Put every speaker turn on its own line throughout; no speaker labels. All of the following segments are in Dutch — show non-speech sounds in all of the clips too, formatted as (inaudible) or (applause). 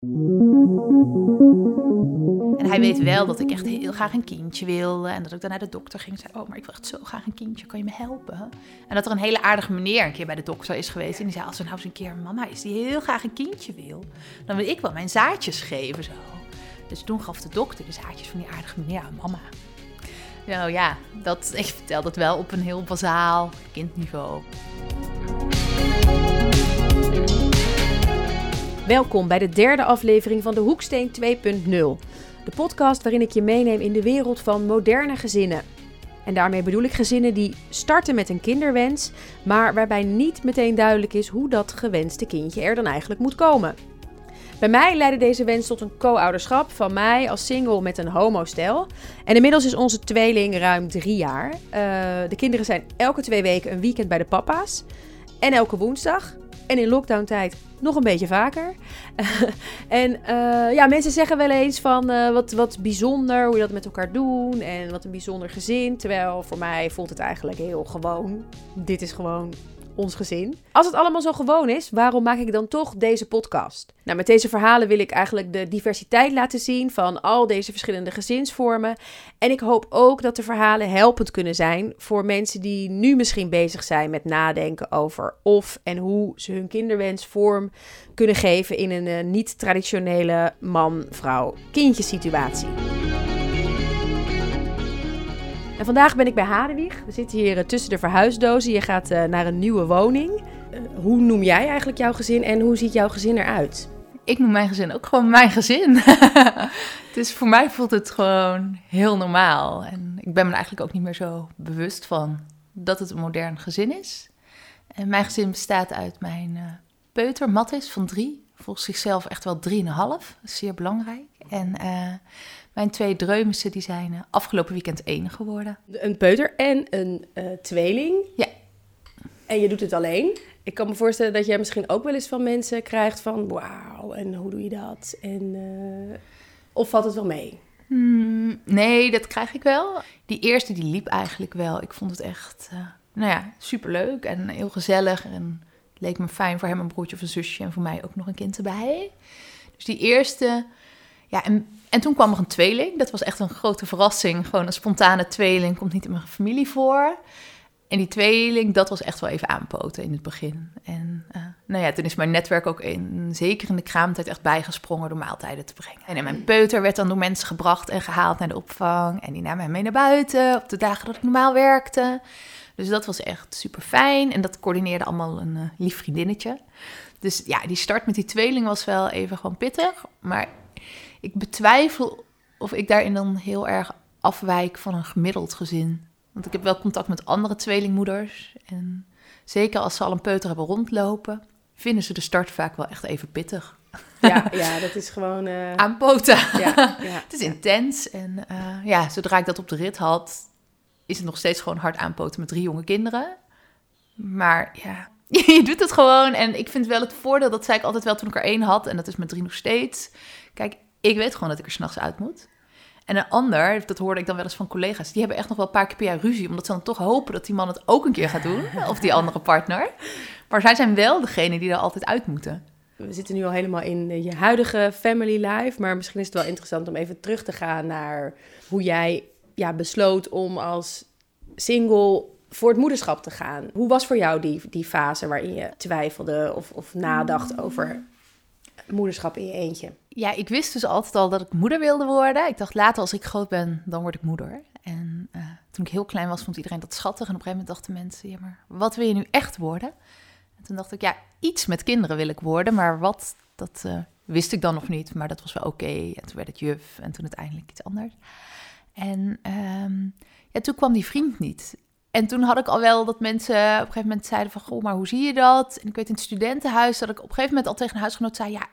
En hij weet wel dat ik echt heel graag een kindje wil. En dat ik dan naar de dokter ging en zei: Oh, maar ik wil echt zo graag een kindje. Kan je me helpen? En dat er een hele aardige meneer een keer bij de dokter is geweest. En die zei: Als er nou eens een keer mama is die heel graag een kindje wil, dan wil ik wel mijn zaadjes geven. Zo. Dus toen gaf de dokter de zaadjes van die aardige meneer aan mama. Nou ja, dat, (laughs) ik vertel dat wel op een heel bazaal kindniveau.
Welkom bij de derde aflevering van de Hoeksteen 2.0. De podcast waarin ik je meeneem in de wereld van moderne gezinnen. En daarmee bedoel ik gezinnen die starten met een kinderwens, maar waarbij niet meteen duidelijk is hoe dat gewenste kindje er dan eigenlijk moet komen. Bij mij leidde deze wens tot een co-ouderschap van mij als single met een homostel. En inmiddels is onze tweeling ruim drie jaar. Uh, de kinderen zijn elke twee weken een weekend bij de papa's. En elke woensdag. En in lockdown-tijd nog een beetje vaker. (laughs) en uh, ja, mensen zeggen wel eens van uh, wat, wat bijzonder hoe je dat met elkaar doen. En wat een bijzonder gezin. Terwijl voor mij voelt het eigenlijk heel gewoon. Dit is gewoon ons gezin. Als het allemaal zo gewoon is, waarom maak ik dan toch deze podcast? Nou, met deze verhalen wil ik eigenlijk de diversiteit laten zien van al deze verschillende gezinsvormen. En ik hoop ook dat de verhalen helpend kunnen zijn voor mensen die nu misschien bezig zijn met nadenken over of en hoe ze hun kinderwens vorm kunnen geven in een uh, niet-traditionele man-vrouw-kindje situatie. En vandaag ben ik bij Hadewig. We zitten hier uh, tussen de verhuisdozen. Je gaat uh, naar een nieuwe woning. Uh, hoe noem jij eigenlijk jouw gezin en hoe ziet jouw gezin eruit?
Ik noem mijn gezin ook gewoon mijn gezin. (laughs) dus voor mij voelt het gewoon heel normaal. En ik ben me eigenlijk ook niet meer zo bewust van dat het een modern gezin is. En mijn gezin bestaat uit mijn peuter, Mattis, van drie. Volgens zichzelf echt wel drieënhalf. Zeer belangrijk. En mijn twee dreumissen die zijn uh, afgelopen weekend één geworden.
Een peuter en een uh, tweeling.
Ja.
En je doet het alleen. Ik kan me voorstellen dat jij misschien ook wel eens van mensen krijgt van... wauw, en hoe doe je dat? En, uh, of valt het wel mee?
Hmm, nee, dat krijg ik wel. Die eerste die liep eigenlijk wel. Ik vond het echt, nou ja, superleuk en heel gezellig. En het leek me fijn voor hem een broertje of een zusje... en voor mij ook nog een kind erbij. Dus die eerste... Ja, en en toen kwam er een tweeling. Dat was echt een grote verrassing. Gewoon een spontane tweeling komt niet in mijn familie voor. En die tweeling, dat was echt wel even aanpoten in het begin. En uh, nou ja, toen is mijn netwerk ook in, zeker in de kraamtijd echt bijgesprongen door maaltijden te brengen. En mijn peuter werd dan door mensen gebracht en gehaald naar de opvang. En die namen mij mee naar buiten op de dagen dat ik normaal werkte. Dus dat was echt super fijn. En dat coördineerde allemaal een uh, lief vriendinnetje. Dus ja, die start met die tweeling was wel even gewoon pittig. Maar ik betwijfel of ik daarin dan heel erg afwijk van een gemiddeld gezin. Want ik heb wel contact met andere tweelingmoeders. En zeker als ze al een peuter hebben rondlopen, vinden ze de start vaak wel echt even pittig.
Ja, (laughs) ja dat is gewoon... Uh...
Aanpoten. Ja, ja, (laughs) het is intens. En uh, ja, zodra ik dat op de rit had, is het nog steeds gewoon hard aanpoten met drie jonge kinderen. Maar ja, (laughs) je doet het gewoon. En ik vind wel het voordeel, dat zei ik altijd wel toen ik er één had. En dat is met drie nog steeds. Kijk, ik weet gewoon dat ik er s'nachts uit moet. En een ander, dat hoorde ik dan wel eens van collega's, die hebben echt nog wel een paar keer per jaar ruzie, omdat ze dan toch hopen dat die man het ook een keer gaat doen, (laughs) of die andere partner. Maar zij zijn wel degene die er altijd uit moeten.
We zitten nu al helemaal in je huidige family life, maar misschien is het wel interessant om even terug te gaan naar hoe jij ja, besloot om als single voor het moederschap te gaan. Hoe was voor jou die, die fase waarin je twijfelde of, of nadacht over moederschap in je eentje?
Ja, ik wist dus altijd al dat ik moeder wilde worden. Ik dacht later als ik groot ben, dan word ik moeder. En uh, toen ik heel klein was, vond iedereen dat schattig. En op een gegeven moment dachten mensen, ja, maar wat wil je nu echt worden? En toen dacht ik, ja, iets met kinderen wil ik worden. Maar wat, dat uh, wist ik dan nog niet. Maar dat was wel oké. En toen werd het juf en toen uiteindelijk iets anders. En um, ja, toen kwam die vriend niet. En toen had ik al wel dat mensen op een gegeven moment zeiden van... Goh, maar hoe zie je dat? En ik weet in het studentenhuis dat ik op een gegeven moment al tegen een huisgenoot zei... Ja,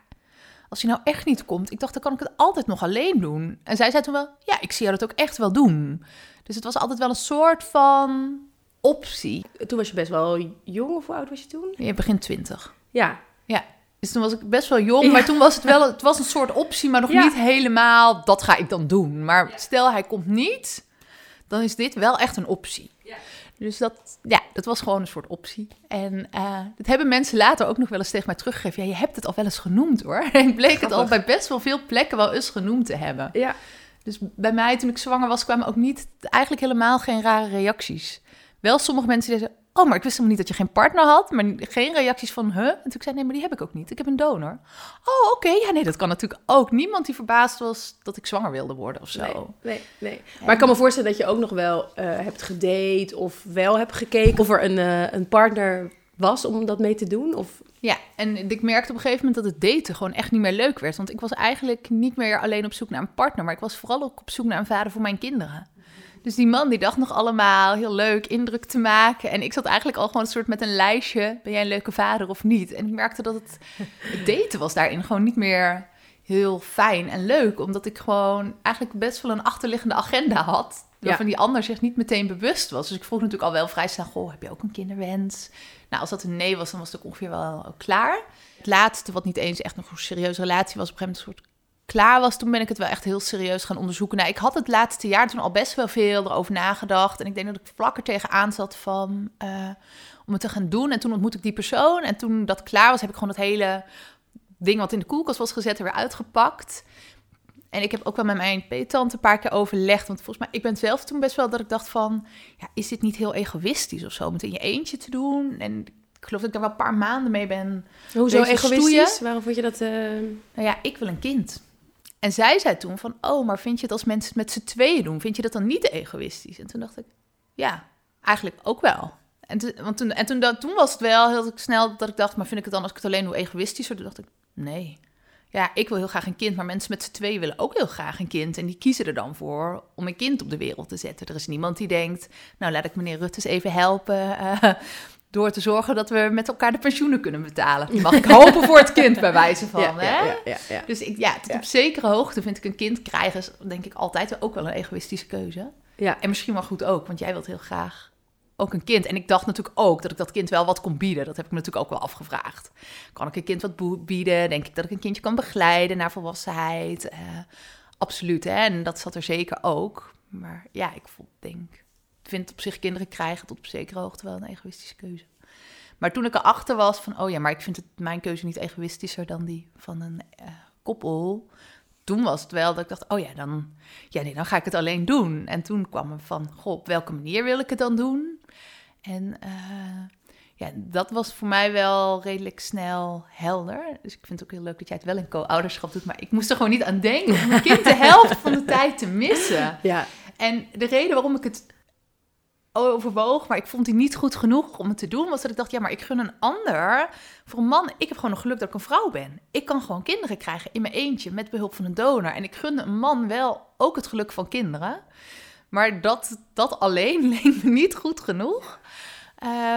als hij nou echt niet komt, ik dacht, dan kan ik het altijd nog alleen doen. En zij zei toen wel, ja, ik zie jou dat ook echt wel doen. Dus het was altijd wel een soort van optie.
Toen was je best wel jong, of hoe oud was je toen?
Je begin twintig.
Ja.
Ja. Dus toen was ik best wel jong, maar toen was het wel het was een soort optie, maar nog ja. niet helemaal, dat ga ik dan doen. Maar stel hij komt niet, dan is dit wel echt een optie. Dus dat, ja, dat was gewoon een soort optie. En uh, dat hebben mensen later ook nog wel eens tegen mij teruggegeven. Ja, je hebt het al wel eens genoemd hoor. (laughs) En ik bleek het al bij best wel veel plekken wel eens genoemd te hebben.
Ja.
Dus bij mij, toen ik zwanger was, kwamen ook niet, eigenlijk helemaal geen rare reacties. Wel sommige mensen die zeiden, oh, maar ik wist helemaal niet dat je geen partner had. Maar geen reacties van, huh? En toen zei, nee, maar die heb ik ook niet. Ik heb een donor. Oh, oké. Ja, nee, dat kan natuurlijk ook. Niemand die verbaasd was dat ik zwanger wilde worden of zo.
Nee, nee, nee. Maar ik kan me voorstellen dat je ook nog wel uh, hebt gedate of wel hebt gekeken of er een, uh, een partner was om dat mee te doen? Of...
Ja, en ik merkte op een gegeven moment dat het daten gewoon echt niet meer leuk werd. Want ik was eigenlijk niet meer alleen op zoek naar een partner, maar ik was vooral ook op zoek naar een vader voor mijn kinderen. Dus die man die dacht nog allemaal heel leuk indruk te maken. En ik zat eigenlijk al gewoon een soort met een lijstje. Ben jij een leuke vader of niet? En ik merkte dat het, het (laughs) daten was daarin gewoon niet meer heel fijn en leuk. Omdat ik gewoon eigenlijk best wel een achterliggende agenda had. Waarvan die ander zich niet meteen bewust was. Dus ik vroeg natuurlijk al wel vrij snel: Goh, heb je ook een kinderwens? Nou, als dat een nee was, dan was het ook ongeveer wel klaar. Het laatste, wat niet eens echt nog een serieuze relatie was, op een gegeven moment een soort klaar was, toen ben ik het wel echt heel serieus gaan onderzoeken. Nou, ik had het laatste jaar toen al best wel veel erover nagedacht. En ik denk dat ik vlak er tegenaan zat van, uh, om het te gaan doen. En toen ontmoette ik die persoon. En toen dat klaar was, heb ik gewoon het hele ding wat in de koelkast was gezet er weer uitgepakt. En ik heb ook wel met mijn peetante een paar keer overlegd. Want volgens mij, ik ben zelf toen best wel dat ik dacht van... Ja, is dit niet heel egoïstisch of zo? Om het in je eentje te doen? En ik geloof dat ik daar wel een paar maanden mee ben
Hoezo egoïstisch? Waarom vond je dat... Uh...
Nou ja, ik wil een kind. En zij zei toen van, oh, maar vind je het als mensen het met z'n tweeën doen, vind je dat dan niet egoïstisch? En toen dacht ik, ja, eigenlijk ook wel. En, toen, want toen, en toen, dat, toen was het wel heel snel dat ik dacht, maar vind ik het dan als ik het alleen doe egoïstischer? Toen dacht ik, nee. Ja, ik wil heel graag een kind, maar mensen met z'n tweeën willen ook heel graag een kind. En die kiezen er dan voor om een kind op de wereld te zetten. Er is niemand die denkt, nou laat ik meneer Rutte eens even helpen. Uh, (laughs) door te zorgen dat we met elkaar de pensioenen kunnen betalen. Mag ik hopen voor het kind, bij wijze van. Ja, hè? Ja, ja, dus ik, ja, op zekere hoogte vind ik een kind krijgen... is denk ik altijd ook wel een egoïstische keuze.
Ja.
En misschien wel goed ook, want jij wilt heel graag ook een kind. En ik dacht natuurlijk ook dat ik dat kind wel wat kon bieden. Dat heb ik me natuurlijk ook wel afgevraagd. Kan ik een kind wat bieden? Denk ik dat ik een kindje kan begeleiden naar volwassenheid? Uh, absoluut, hè? En dat zat er zeker ook. Maar ja, ik denk vind op zich kinderen krijgen tot op zekere hoogte wel een egoïstische keuze. Maar toen ik erachter was van, oh ja, maar ik vind het mijn keuze niet egoïstischer dan die van een uh, koppel. Toen was het wel dat ik dacht, oh ja, dan, ja, nee, dan ga ik het alleen doen. En toen kwam er van, goh, op welke manier wil ik het dan doen? En uh, ja, dat was voor mij wel redelijk snel helder. Dus ik vind het ook heel leuk dat jij het wel in co-ouderschap doet. Maar ik moest er gewoon niet aan denken om mijn kind de helft van de tijd te missen.
Ja.
En de reden waarom ik het overwoog, maar ik vond die niet goed genoeg om het te doen, was dat ik dacht, ja, maar ik gun een ander. Voor een man, ik heb gewoon nog geluk dat ik een vrouw ben. Ik kan gewoon kinderen krijgen in mijn eentje met behulp van een donor. En ik gun een man wel ook het geluk van kinderen. Maar dat, dat alleen (laughs) leek me niet goed genoeg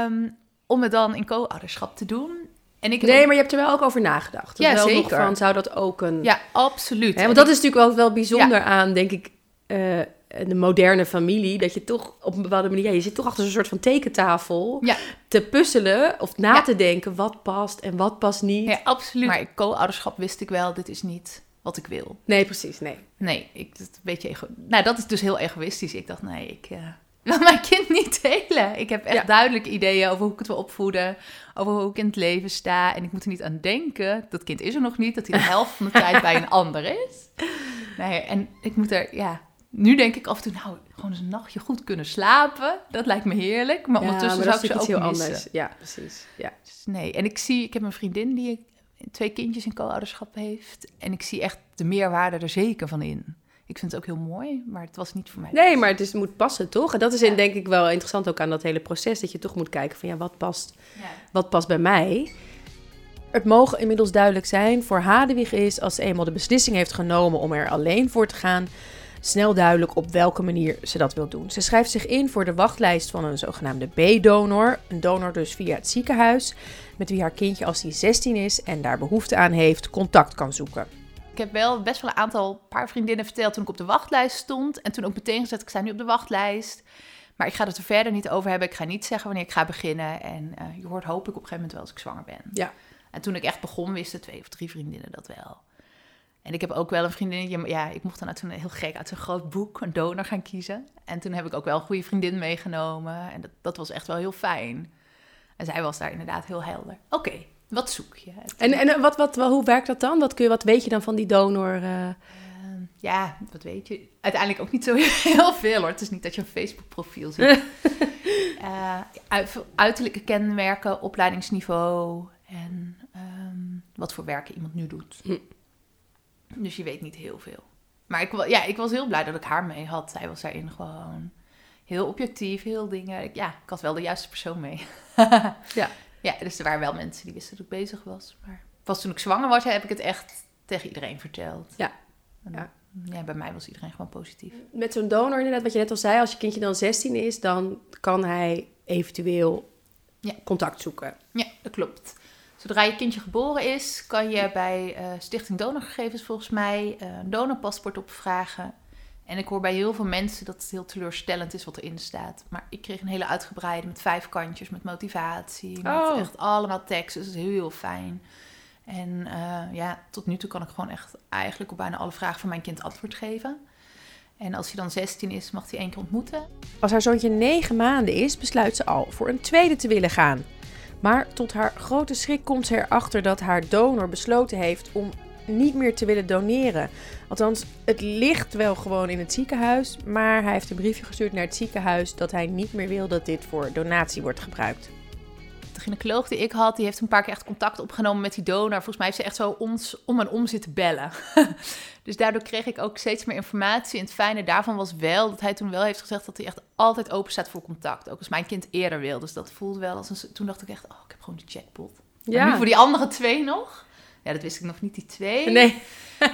um, om het dan in co-ouderschap te doen.
En ik nee, maar je hebt er wel ook over nagedacht. Ja, wel zeker. Van, zou dat ook een...
Ja, absoluut.
Hè, want dat is natuurlijk wel, wel bijzonder aan, denk ik... Uh, de moderne familie, dat je toch op een bepaalde manier, ja, je zit toch achter zo'n soort van tekentafel
ja.
te puzzelen of na te denken wat past en wat past niet.
Ja, absoluut. Maar co-ouderschap wist ik wel, dit is niet wat ik wil.
Nee, precies, nee.
Nee, ik, dat, een beetje ego nou, dat is dus heel egoïstisch. Ik dacht, nee, ik (laughs) uh, wil mijn kind niet delen. Ik heb echt duidelijk ideeën over hoe ik het wil opvoeden, over hoe ik in het leven sta. En ik moet er niet aan denken, dat kind is er nog niet, dat hij de helft van de (laughs) tijd bij een ander is. Nee, en ik moet er, ja, nu denk ik af en toe, nou, gewoon eens een nachtje goed kunnen slapen. Dat lijkt me heerlijk. Maar ondertussen zou ik ze ook heel missen. anders.
Ja, precies. Ja.
Dus nee, en ik zie, ik heb een vriendin die twee kindjes in co-ouderschap heeft. En ik zie echt de meerwaarde er zeker van in. Ik vind het ook heel mooi, maar het was niet voor mij.
Nee, maar het is, moet passen, toch? En dat is in, denk ik wel interessant ook aan dat hele proces. Dat je toch moet kijken van, ja, wat past, ja. wat past bij mij? Het mogen inmiddels duidelijk zijn voor Hadewig is... als ze eenmaal de beslissing heeft genomen om er alleen voor te gaan snel duidelijk op welke manier ze dat wil doen. Ze schrijft zich in voor de wachtlijst van een zogenaamde B-donor, een donor dus via het ziekenhuis, met wie haar kindje als hij 16 is en daar behoefte aan heeft, contact kan zoeken.
Ik heb wel best wel een aantal paar vriendinnen verteld toen ik op de wachtlijst stond en toen ook meteen gezegd ik sta nu op de wachtlijst. Maar ik ga het er verder niet over hebben. Ik ga niet zeggen wanneer ik ga beginnen. En uh, je hoort hopelijk op een gegeven moment wel als ik zwanger ben.
Ja.
En toen ik echt begon, wisten twee of drie vriendinnen dat wel. En ik heb ook wel een vriendinnetje, ja, ik mocht dan uit zo'n heel gek, uit zo'n groot boek, een donor gaan kiezen. En toen heb ik ook wel een goede vriendin meegenomen. En dat, dat was echt wel heel fijn. En zij was daar inderdaad heel helder. Oké, wat zoek je?
En, en wat, wat, wat, hoe werkt dat dan? Wat, kun je, wat weet je dan van die donor? eh?
Ehm, ja, wat weet je? Uiteindelijk ook niet zo (laughs) heel veel hoor. Het is niet dat je een Facebook-profiel ziet. (laughs) Eh, uit- uiterlijke kenmerken, opleidingsniveau en ehm, wat voor werken iemand nu doet.
Hm.
Dus je weet niet heel veel. Maar ik, ja, ik was heel blij dat ik haar mee had. Zij was daarin gewoon heel objectief, heel dingen. Ik- Ja, ik had wel de juiste persoon mee. (laughs)
Ja.
Ja, dus er waren wel mensen die wisten dat ik bezig was. Maar pas toen ik zwanger was, heb ik het echt tegen iedereen verteld.
Ja.
En,
Ja.
ja, bij mij was iedereen gewoon positief.
Met zo'n donor inderdaad, wat je net al zei, als je kindje dan 16 is, dan kan hij eventueel
Ja.
contact zoeken.
Ja, dat klopt. Zodra je kindje geboren is, kan je bij eh, Stichting Donorgegevens volgens mij eh, een donorpaspoort opvragen. En ik hoor bij heel veel mensen dat het heel teleurstellend is wat erin staat. Maar ik kreeg een hele uitgebreide met vijf kantjes, met motivatie, met
Oh.
echt allemaal teksten. Dus dat is heel, heel fijn. En eh, ja, tot nu toe kan ik gewoon echt eigenlijk op bijna alle vragen van mijn kind antwoord geven. En als hij dan 16 is, mag hij één keer ontmoeten.
Als haar zoontje 9 maanden is, besluit ze al voor een tweede te willen gaan. Maar tot haar grote schrik komt ze erachter dat haar donor besloten heeft om niet meer te willen doneren. Althans, het ligt wel gewoon in het ziekenhuis, maar hij heeft een briefje gestuurd naar het ziekenhuis dat hij niet meer wil dat dit voor donatie wordt gebruikt.
De gynaecoloog die ik had, die heeft een paar keer echt contact opgenomen met die donor. Volgens mij heeft ze echt zo ons om en om zitten bellen. (laughs) dus daardoor kreeg ik ook steeds meer informatie. En het fijne daarvan was wel dat hij toen wel heeft gezegd dat hij echt altijd open staat voor contact. Ook als mijn kind eerder wil. Dus dat voelde wel als een... Toen dacht ik echt, oh, ik heb gewoon de jackpot. Maar nu voor die andere twee nog. Ja, dat wist ik nog niet, die twee.
Nee.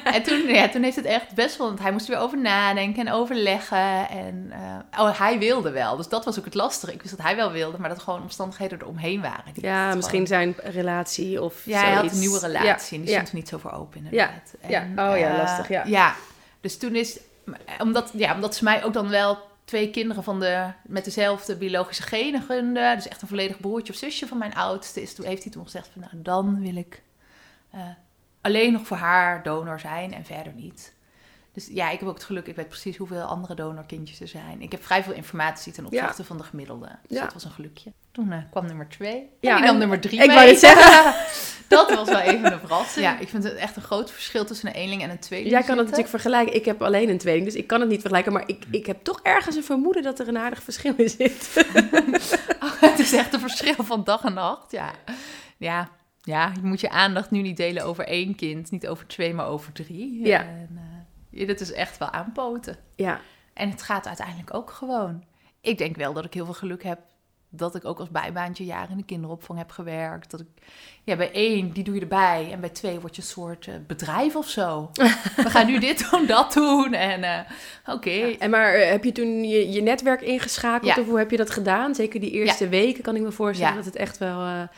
En toen, ja, toen heeft het echt best wel... Want hij moest er weer over nadenken en overleggen. En eh, oh, hij wilde wel. Dus dat was ook het lastige. Ik wist dat hij wel wilde, maar dat gewoon omstandigheden eromheen waren.
Ja, misschien
gewoon-
zijn relatie of
Ja, hij had een nieuwe relatie en die
ja.
stond er niet zo voor open inderdaad.
Ja,
En,
ja. Oh ja,
eh,
lastig, ja.
Ja, dus toen is... Omdat, ja, omdat ze mij ook dan wel twee kinderen van de, met dezelfde biologische genen gunde. Dus echt een volledig broertje of zusje van mijn oudste. Is, toen heeft hij toen gezegd van, nou, dan wil ik eh, alleen nog voor haar donor zijn en verder niet. Dus ja, ik heb ook het geluk, ik weet precies hoeveel andere donorkindjes er zijn. Ik heb vrij veel informatie ten opzichte van de gemiddelde. Dus
Ja.
dat was een gelukje. Toen eh, kwam nummer twee. En
Ja, en-
nummer drie
ik
mee.
wou net zeggen. (laughs)
dat was wel even een verrassing. Ja, ik vind het echt een groot verschil tussen een eenling en een tweeling
Jij kan het natuurlijk vergelijken. Ik heb alleen een tweeling, dus ik kan het niet vergelijken. Maar ik, ik heb toch ergens een vermoeden dat er een aardig verschil in zit. (laughs)
Oh, het is echt een verschil van dag en nacht. Ja. Ja. Ja, je moet je aandacht nu niet delen over één kind. Niet over twee, maar over drie.
Ja.
En, eh, ja, dat is echt wel aanpoten.
Ja,
En het gaat uiteindelijk ook gewoon. Ik denk wel dat ik heel veel geluk heb dat ik ook als bijbaantje jaren in de kinderopvang heb gewerkt. Dat ik, ja, bij één, die doe je erbij. En bij twee word je een soort eh, bedrijf of zo. (laughs) We gaan nu dit doen, dat doen. En eh, oké.
En maar heb je toen je, je netwerk ingeschakeld
Ja.
of hoe heb je dat gedaan? Zeker die eerste weken kan ik me voorstellen dat het echt wel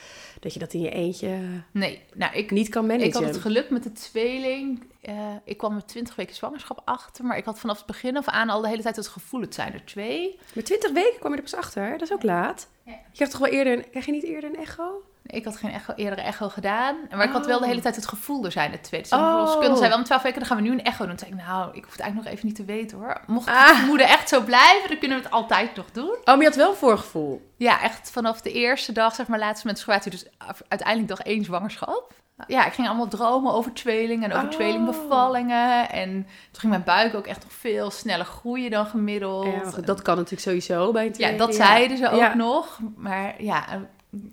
dat je dat in je eentje
Nee, nou, ik,
niet kan managen.
Ik had het geluk met de tweeling. Eh, ik kwam met 20 weken zwangerschap achter, maar ik had vanaf het begin af aan al de hele tijd het gevoel: het zijn er twee.
Met 20 weken kwam je er pas achter. Dat is ook laat.
Ja.
Je krijgt toch wel eerder een, krijg je niet eerder een echo?
Ik had geen echo, eerdere echo gedaan, maar ik had wel de
Oh.
hele tijd het gevoel: er zijn er twee. Dus
Oh.
oh. verloskundige zei wel om 12 weken, dan gaan we nu een echo doen. Toen zei ik: Nou, ik hoef het eigenlijk nog even niet te weten hoor. Mocht
Ah.
het vermoeden echt zo blijven, dan kunnen we het altijd nog doen.
Oh, maar je had wel voorgevoel.
Ja, echt vanaf de eerste dag, zeg maar, laatste menstruatie. Dus uiteindelijk dag één zwangerschap. Ja, ik ging allemaal dromen over tweelingen en over
Oh.
tweelingbevallingen. En toen ging mijn buik ook echt nog veel sneller groeien dan gemiddeld.
Ja, dat kan natuurlijk sowieso bij een
ja,
tweeling.
dat zeiden ze ook
Ja.
nog. Maar ja,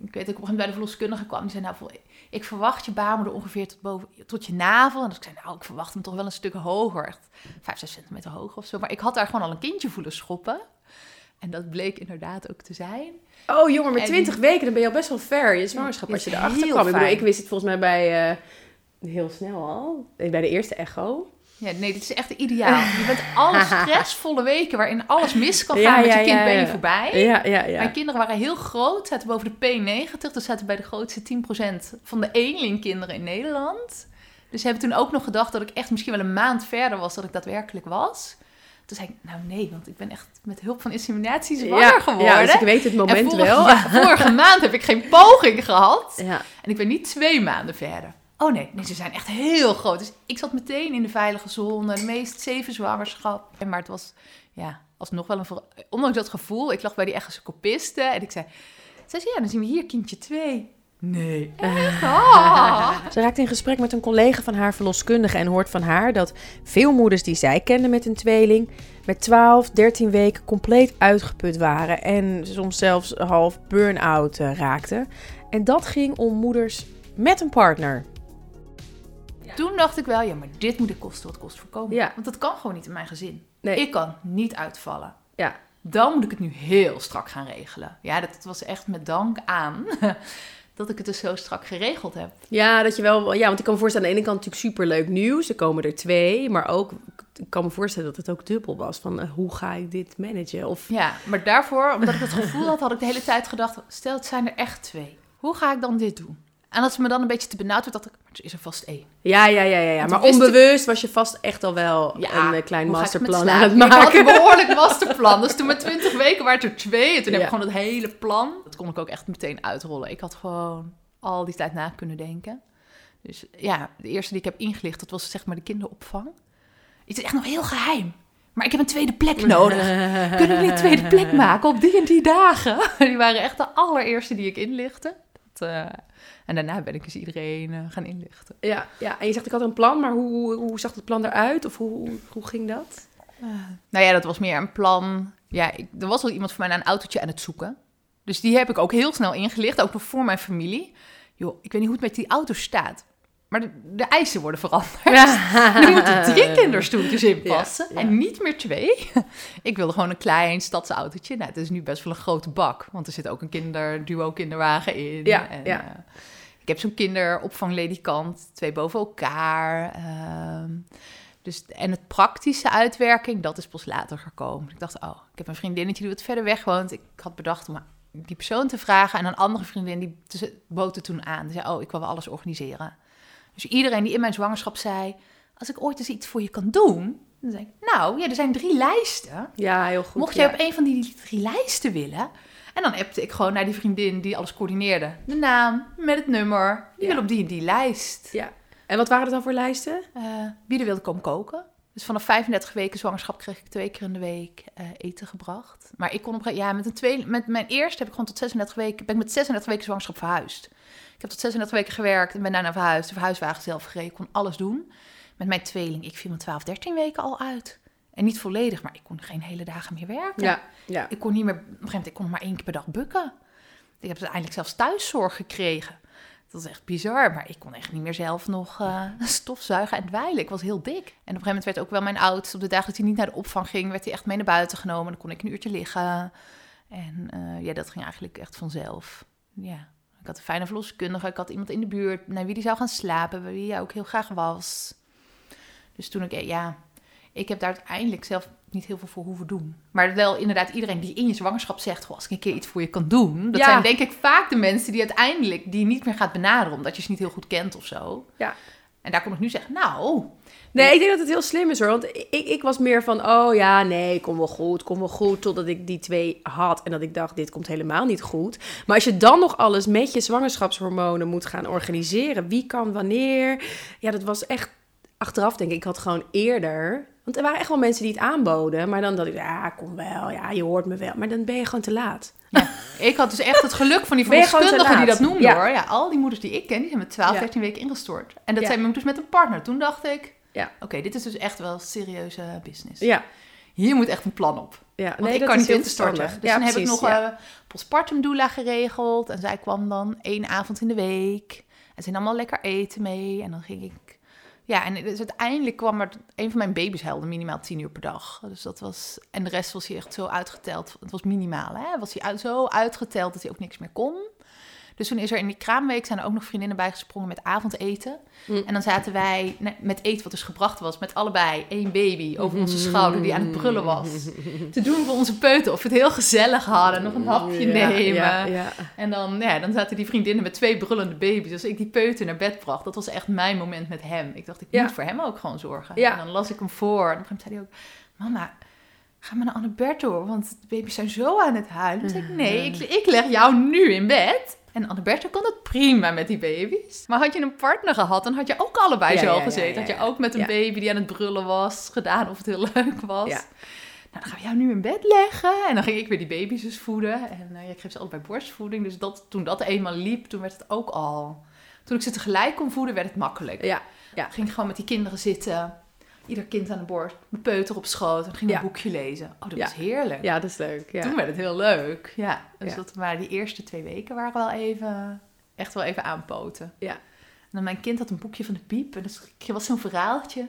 ik weet ook op een gegeven moment bij de verloskundige kwam. Die zei, nou, ik verwacht je baarmoeder ongeveer tot, boven, tot je navel. En dus ik zei, nou, ik verwacht hem toch wel een stuk hoger. Echt 5, 6 centimeter hoger of zo. Maar ik had daar gewoon al een kindje voelen schoppen. En dat bleek inderdaad ook te zijn.
Oh jongen, met
En-
20 weken dan ben je al best wel ver. Je zwangerschap
Ja,
als je erachter kwam. Ik bedoel, ik wist het volgens mij bij eh, heel snel al. Bij de eerste echo.
Ja, nee, dit is echt ideaal. (laughs) Je bent alle stressvolle weken waarin alles mis kan gaan
Ja,
met je kind, ben je voorbij. Mijn kinderen waren heel groot, zaten boven de P90. Dus zaten bij de grootste 10% van de eenlingkinderen in Nederland. Dus ze hebben toen ook nog gedacht dat ik echt misschien wel een maand verder was dan ik daadwerkelijk was. Toen zei ik, nou nee, want ik ben echt met hulp van inseminatie zwanger
ja,
geworden.
Ja, dus ik weet het
En
moment
vorige,
wel.
ja, vorige maand heb ik geen poging gehad.
Ja.
En ik ben niet twee maanden verder. Oh nee, nee, ze zijn echt heel groot. Dus ik zat meteen in de veilige zone, de meest zeven zwangerschap. Maar het was, ja, alsnog wel een... ver- Ondanks dat gevoel, ik lag bij die Engelse kopisten en ik zei... Zei ze, ja, dan zien we hier kindje twee. Nee, echt? Ah. (laughs)
Ze raakt in gesprek met een collega van haar verloskundige en hoort van haar dat veel moeders die zij kende met een tweeling met 12, 13 weken compleet uitgeput waren en soms zelfs half burn-out eh, raakten. En dat ging om moeders met een partner.
Toen dacht ik wel, ja, maar dit moet ik kosten wat kost voorkomen.
Ja.
Want dat kan gewoon niet in mijn gezin.
Nee.
Ik kan niet uitvallen.
Ja.
Dan moet ik het nu heel strak gaan regelen. Ja, dat was echt met dank aan (laughs) dat ik het dus zo strak geregeld heb.
Ja, dat je wel. Ja, want ik kan me voorstellen, aan de ene kant natuurlijk superleuk nieuws. Er komen er twee. Maar ook, ik kan me voorstellen dat het ook dubbel was. Van eh, hoe ga ik dit managen? Of
Ja, maar daarvoor, omdat ik het gevoel had, had ik de hele tijd gedacht... stel, het zijn er echt twee. Hoe ga ik dan dit doen? En als ze me dan een beetje te benauwd werd, dacht ik... maar er is er vast één.
Ja, ja, ja, ja. ja. Maar
ik-
onbewust was je vast echt al wel
Ja,
een eh, klein masterplan aan het
Ik had
maken.
een behoorlijk masterplan. Dus toen met 20 weken waren het er twee. En toen heb ik gewoon het hele plan. Dat kon ik ook echt meteen uitrollen. Ik had gewoon al die tijd na kunnen denken. Dus ja, de eerste die ik heb ingelicht, dat was zeg maar de kinderopvang. Het is echt nog heel geheim. Maar ik heb een tweede plek (laughs) nodig. Kunnen jullie een tweede plek maken op die en die dagen? (laughs) Die waren echt de allereerste die ik inlichtte. Dat, eh, en daarna ben ik dus iedereen eh, gaan inlichten.
Ja, ja, en je zegt ik had een plan, maar hoe, hoe zag het plan eruit? Of hoe, hoe ging dat?
Nou ja, dat was meer een plan. Ja, ik, er was al iemand voor mij naar een autootje aan het zoeken. Dus die heb ik ook heel snel ingelicht, ook nog voor mijn familie. Joh, ik weet niet hoe het met die auto staat. Maar de, de eisen worden veranderd. Er (laughs) moeten drie kinderstoeltjes in passen
Ja, ja.
en niet meer twee. (laughs) Ik wilde gewoon een klein stadsautootje. Nou, het is nu best wel een grote bak, want er zit ook een kinderduo kinderwagen in.
Ja,
en,
ja.
eh, ik heb zo'n kinderopvangledikant, twee boven elkaar. ehm, dus, en het praktische uitwerking, dat is pas later gekomen. Ik dacht, oh, ik heb een vriendinnetje die wat verder weg woont. Ik had bedacht om die persoon te vragen. En een andere vriendin die bood het toen aan. Die zei, oh, ik wil wel alles organiseren. Dus iedereen die in mijn zwangerschap zei... als ik ooit eens iets voor je kan doen... dan zei ik, nou, ja, er zijn drie lijsten.
Ja, heel goed.
Mocht
ja.
jij op een van die drie lijsten willen... en dan appte ik gewoon naar die vriendin die alles coördineerde. De naam, met het nummer. Die
Ja.
wil op die en die lijst.
Ja. En wat waren het dan voor lijsten?
Eh, wie er wilde komen koken. Dus vanaf 35 weken zwangerschap kreeg ik twee keer in de week eh, eten gebracht. Maar ik kon op ja, met, een tweede, met mijn eerste heb ik gewoon tot 36 weken, ben ik met 36 weken zwangerschap verhuisd. Ik heb tot 36 weken gewerkt en ben daarna verhuisd. De verhuiswagen zelf gereden, kon alles doen. Met mijn tweeling, ik viel mijn 12, 13 weken al uit. En niet volledig, maar ik kon geen hele dagen meer werken.
Ja, ja.
Ik kon niet meer, op een gegeven moment, ik kon maar één keer per dag bukken. Ik heb uiteindelijk zelfs thuiszorg gekregen. Dat is echt bizar, maar ik kon echt niet meer zelf nog eh, (laughs) stofzuigen en dweilen. Ik was heel dik. En op een gegeven moment werd ook wel mijn oudste, op de dagen dat hij niet naar de opvang ging, werd hij echt mee naar buiten genomen. Dan kon ik een uurtje liggen. En eh, ja, dat ging eigenlijk echt vanzelf. Ja, ik had een fijne verloskundige, ik had iemand in de buurt naar wie die zou gaan slapen, bij wie hij ook heel graag was. Dus toen ik, ja, ik heb daar uiteindelijk zelf niet heel veel voor hoeven doen. Maar wel inderdaad iedereen die in je zwangerschap zegt... Goh, als ik een keer iets voor je kan doen... dat
Ja.
zijn denk ik vaak de mensen die uiteindelijk... die niet meer gaat benaderen... omdat je ze niet heel goed kent of zo.
Ja.
En daar kom ik nu zeggen... nou,
Nee, ik denk dat het heel slim is hoor. Want ik, ik was meer van, oh ja, nee, kom wel goed, kom wel goed. Totdat ik die twee had en dat ik dacht, dit komt helemaal niet goed. Maar als je dan nog alles met je zwangerschapshormonen moet gaan organiseren. Wie kan wanneer? Ja, dat was echt achteraf denk ik. Ik had gewoon eerder... Want er waren echt wel mensen die het aanboden. Maar dan dacht ik, ja, kom wel. Ja, je hoort me wel. Maar dan ben je gewoon te laat.
ik had dus echt het geluk van die (laughs)
Ben je gewoon te
verloskundige die dat noemde
Ja.
hoor. Ja, al die moeders die ik ken, die zijn met 12,
Ja.
13 weken ingestort. En dat
Ja.
zijn moeders met een partner. Toen dacht ik...
Ja.
oké, dit is dus echt wel serieuze business.
Ja,
Hier moet echt een plan op.
ja.
Want
nee,
ik kan niet
heel
instorten. Dus
verstandig.
dan
ja,
heb ik nog
ja.
eh postpartum doula geregeld. En zij kwam dan één avond in de week. En ze nam allemaal lekker eten mee. En dan ging ik... Ja, en uiteindelijk kwam er... Een van mijn baby's huilde minimaal tien uur per dag. Dus dat was... En de rest was hij echt zo uitgeteld. Het was minimaal, hè. Was hij uit, zo uitgeteld dat hij ook niks meer kon. Dus toen is er in die kraamweek zijn er ook nog vriendinnen bijgesprongen met avondeten.
Mm.
En dan zaten wij met eten wat dus gebracht was, met allebei één baby over onze schouder die aan het brullen was. Te doen voor onze peuter. Of we het heel gezellig hadden, nog een hapje
Ja,
nemen.
Ja, ja.
En dan, ja, dan zaten die vriendinnen met twee brullende baby's. Als ik die peuter naar bed bracht, dat was echt mijn moment met hem. Ik dacht, ik moet voor hem ook gewoon zorgen. En dan las ik hem voor. En op een gegeven moment zei hij ook, mama, ga maar naar Anneberto, want de baby's zijn zo aan het huilen. Toen zei ik, nee, ik, ik leg jou nu in bed. En Anneberta kon het prima met die baby's. Maar had je een partner gehad, dan had je ook allebei
Ja,
zo
ja, ja,
gezeten.
ja,
Had je
ja.
ook met een
Ja.
baby die aan het brullen was, gedaan of het heel (laughs) leuk was.
Ja.
Nou, dan gaan we jou nu in bed leggen. En dan ging ik weer die baby's dus voeden. En eh, ik geef ze allebei borstvoeding. Dus dat, toen dat eenmaal liep, toen werd het ook al... Toen ik ze tegelijk kon voeden, werd het makkelijk.
Ja.
Ik ging gewoon met die kinderen zitten. Ieder kind aan de borst. Mijn peuter op schoot. En ging
Ja.
een boekje lezen. Oh, dat
Ja.
was heerlijk.
ja, dat is leuk. Ja.
Toen werd het heel leuk. Ja, dus dat waren die eerste twee weken waren wel even, echt wel even aanpoten.
Ja.
En dan mijn kind had een boekje van de piep. En er was zo'n verhaaltje.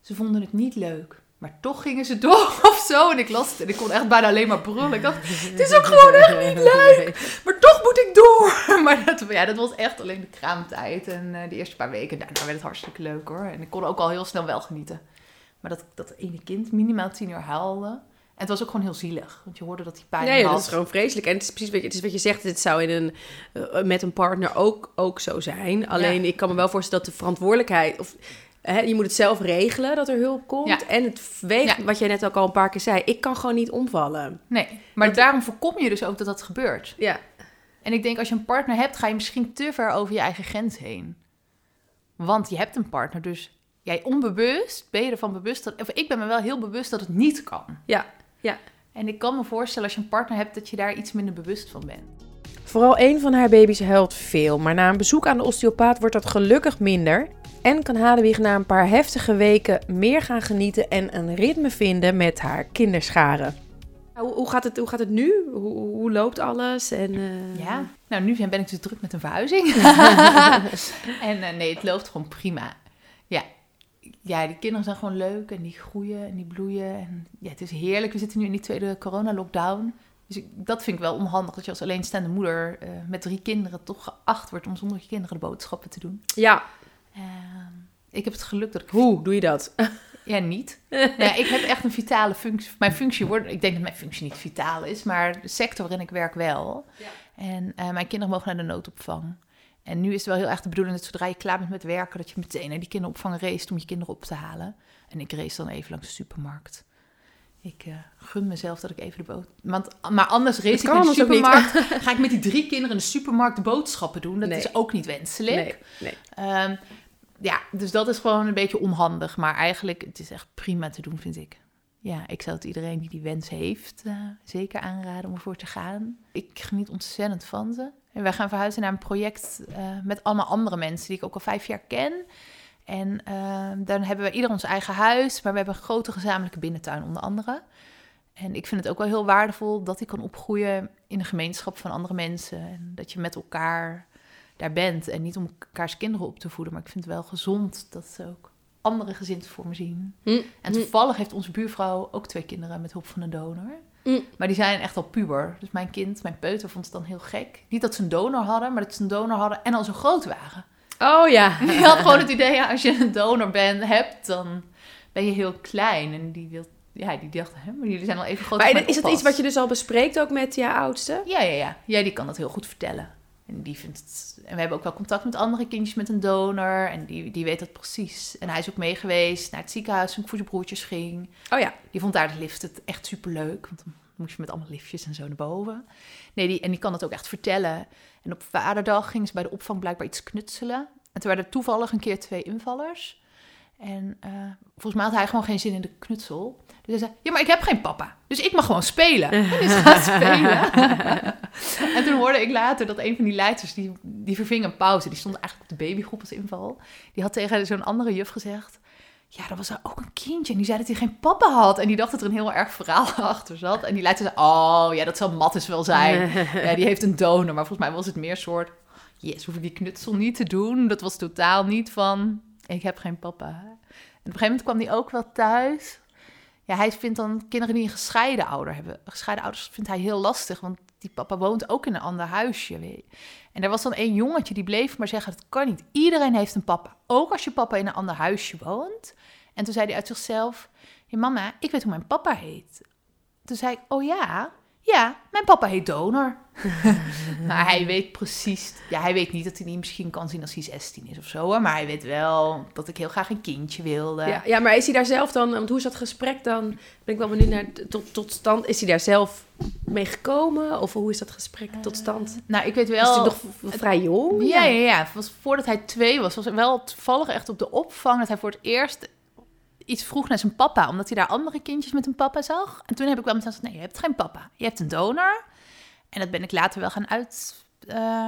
Ze vonden het niet leuk. Maar toch gingen ze door (laughs) of zo. En ik las het en ik kon echt bijna alleen maar brullen. Ik dacht, het is ook gewoon echt niet leuk. (laughs) Maar toch moet ik door. (laughs) Maar dat, ja, dat was echt alleen de kraamtijd. En eh, de eerste paar weken, daarna werd het hartstikke leuk hoor. En ik kon ook al heel snel wel genieten. Maar dat, dat ene kind minimaal tien uur huilde. En het was ook gewoon heel zielig. Want je hoorde dat hij pijn
Nee,
had.
dat is gewoon vreselijk. En het is precies wat je, het is wat je zegt. Het zou in een, eh, met een partner ook, ook zo zijn. Alleen ik kan me wel voorstellen dat de verantwoordelijkheid... Of, hè, je moet het zelf regelen dat er hulp komt.
Ja.
En het weegt,
Ja.
wat jij net ook al een paar keer zei... Ik kan gewoon niet omvallen.
Nee, maar daarom voorkom je dus ook dat dat gebeurt.
Ja,
En ik denk, als je een partner hebt, ga je misschien te ver over je eigen grens heen. Want je hebt een partner, dus jij onbewust ben je ervan bewust dat... Of ik ben me wel heel bewust dat het niet kan.
ja, ja.
En ik kan me voorstellen als je een partner hebt, dat je daar iets minder bewust van bent.
Vooral een van haar baby's huilt veel, maar na een bezoek aan de osteopaat wordt dat gelukkig minder. En kan Hadewig na een paar heftige weken meer gaan genieten en een ritme vinden met haar kinderscharen. Hoe, hoe, gaat, het, hoe gaat het nu? Hoe, hoe loopt alles? En, eh,
Ja, nou nu ben ik dus druk met een verhuizing. (laughs) en eh, nee, het loopt gewoon prima. Ja. ja, die kinderen zijn gewoon leuk en die groeien en die bloeien. En ja, het is heerlijk. We zitten nu in die tweede corona-lockdown. Dus ik, dat vind ik wel onhandig dat je als alleenstaande moeder eh, met drie kinderen toch geacht wordt om zonder je kinderen de boodschappen te doen.
Ja,
Ehm, ik heb het geluk dat ik
hoe doe je dat?
Ja, niet. (laughs) ja, ik heb echt een vitale functie. Mijn functie wordt, ik denk dat mijn functie niet vitaal is, maar de sector waarin ik werk wel.
Ja.
En eh, mijn kinderen mogen naar de noodopvang. En nu is het wel heel erg de bedoeling dat zodra je klaar bent met werken, dat je meteen naar die kinderopvang race om je kinderen op te halen. En ik race dan even langs de supermarkt. Ik eh, gun mezelf dat ik even de boot. Want, maar anders race ik naar de supermarkt. (laughs) Ga ik met die drie kinderen in de supermarkt de boodschappen doen? Dat
Nee.
is ook niet wenselijk.
Nee, nee.
Ehm, ja, dus dat is gewoon een beetje onhandig. Maar eigenlijk, het is echt prima te doen, vind ik. Ja, ik zou het iedereen die die wens heeft eh, zeker aanraden om ervoor te gaan. Ik geniet ontzettend van ze. En wij gaan verhuizen naar een project eh, met allemaal andere mensen die ik ook al vijf jaar ken. En eh, dan hebben we ieder ons eigen huis, maar we hebben een grote gezamenlijke binnentuin onder andere. En ik vind het ook wel heel waardevol dat ik kan opgroeien in een gemeenschap van andere mensen. En dat je met elkaar daar bent. En niet om elkaars kinderen op te voeden, maar ik vind het wel gezond dat ze ook andere gezinsvormen zien.
Hm,
En toevallig heeft onze buurvrouw ook twee kinderen met hulp van een donor.
hm.
Maar die zijn echt al puber. Dus mijn kind, mijn peuter, vond het dan heel gek. Niet dat ze een donor hadden, maar dat ze een donor hadden en al zo groot waren.
Oh ja. (laughs)
Die had gewoon het idee, ja, als je een donor bent, hebt, dan ben je heel klein. En die wil, ja, die dacht, hè, maar jullie zijn al even groot
Maar is dat iets wat je dus al bespreekt ook met je oudste?
Ja, ja, ja. Ja, die kan dat heel goed vertellen. En die vindt het... En we hebben ook wel contact met andere kindjes met een donor. En die, die weet dat precies. En hij is ook mee geweest naar het ziekenhuis toen ik voor zijn broertjes ging.
Oh ja.
Die vond daar de lift het echt superleuk. Want dan moest je met allemaal liftjes en zo naar boven. Nee, die, en die kan het ook echt vertellen. En op vaderdag gingen ze bij de opvang blijkbaar iets knutselen. En toen waren er toevallig een keer twee invallers. En eh, volgens mij had hij gewoon geen zin in de knutsel. Dus hij zei, ja, maar ik heb geen papa. Dus ik mag gewoon spelen. En is gaan spelen. (laughs) en toen hoorde ik later dat een van die leiders, die, die verving een pauze. Die stond eigenlijk op de babygroep als inval. Die had tegen zo'n andere juf gezegd... Ja, er was ook een kindje en die zei dat hij geen papa had. En die dacht dat er een heel erg verhaal (laughs) achter zat. En die leider zei, oh ja, dat zal Mattis wel zijn. (laughs) Ja, die heeft een donor. Maar volgens mij was het meer soort... Yes, hoef ik die knutsel niet te doen. Dat was totaal niet van... Ik heb geen papa. En op een gegeven moment kwam hij ook wel thuis. Ja, hij vindt dan kinderen die een gescheiden ouder hebben. Gescheiden ouders vindt hij heel lastig. Want die papa woont ook in een ander huisje. je. En er was dan één jongetje die bleef maar zeggen... Het kan niet. Iedereen heeft een papa. Ook als je papa in een ander huisje woont. En toen zei hij uit zichzelf... Ja, mama, ik weet hoe mijn papa heet. Toen zei ik, oh ja... Ja, mijn papa heet donor. (laughs) maar hij weet precies... Ja, hij weet niet dat hij die misschien kan zien als hij 16 is of zo. Maar hij weet wel dat ik heel graag een kindje wilde.
Ja, ja, maar is hij daar zelf dan... Want hoe is dat gesprek dan? Ben ik wel benieuwd naar tot, tot stand. Is hij daar zelf mee gekomen? Of hoe is dat gesprek tot stand?
nou, ik weet wel...
hij nog vrij jong?
Ja, ja, ja. Was voordat hij twee was, was het wel toevallig echt op de opvang dat hij voor het eerst iets vroeg naar zijn papa, omdat hij daar andere kindjes met een papa zag. En toen heb ik wel meteen gezegd, nee, je hebt geen papa, je hebt een donor. En dat ben ik later wel gaan uit, eh,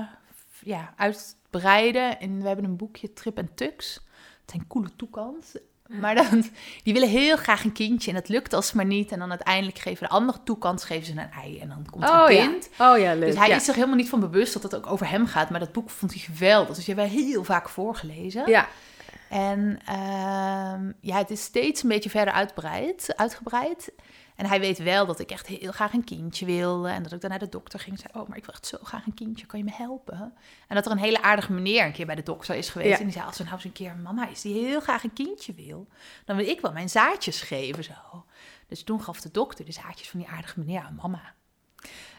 ja, uitbreiden. En we hebben een boekje Trip en Tux. Het zijn coole toekans. Maar dan, die willen heel graag een kindje en dat lukt als maar niet. En dan uiteindelijk geven de andere toekans geven ze een ei en dan komt er
Oh
een
ja.
kind.
Oh ja, leuk.
Dus hij
ja.
is zich helemaal niet van bewust dat het ook over hem gaat. Maar dat boek vond hij geweldig. Dus hebben we heel vaak voorgelezen.
Ja,
En ehm, ja, het is steeds een beetje verder uitbreid, uitgebreid. En hij weet wel dat ik echt heel graag een kindje wilde. En dat ik dan naar de dokter ging en zei... Oh, maar ik wil echt zo graag een kindje. Kan je me helpen? En dat er een hele aardige meneer een keer bij de dokter is geweest.
Ja.
En die zei, als er nou eens een keer een mama is die heel graag een kindje wil... dan wil ik wel mijn zaadjes geven, zo. Dus toen gaf de dokter de zaadjes van die aardige meneer aan mama.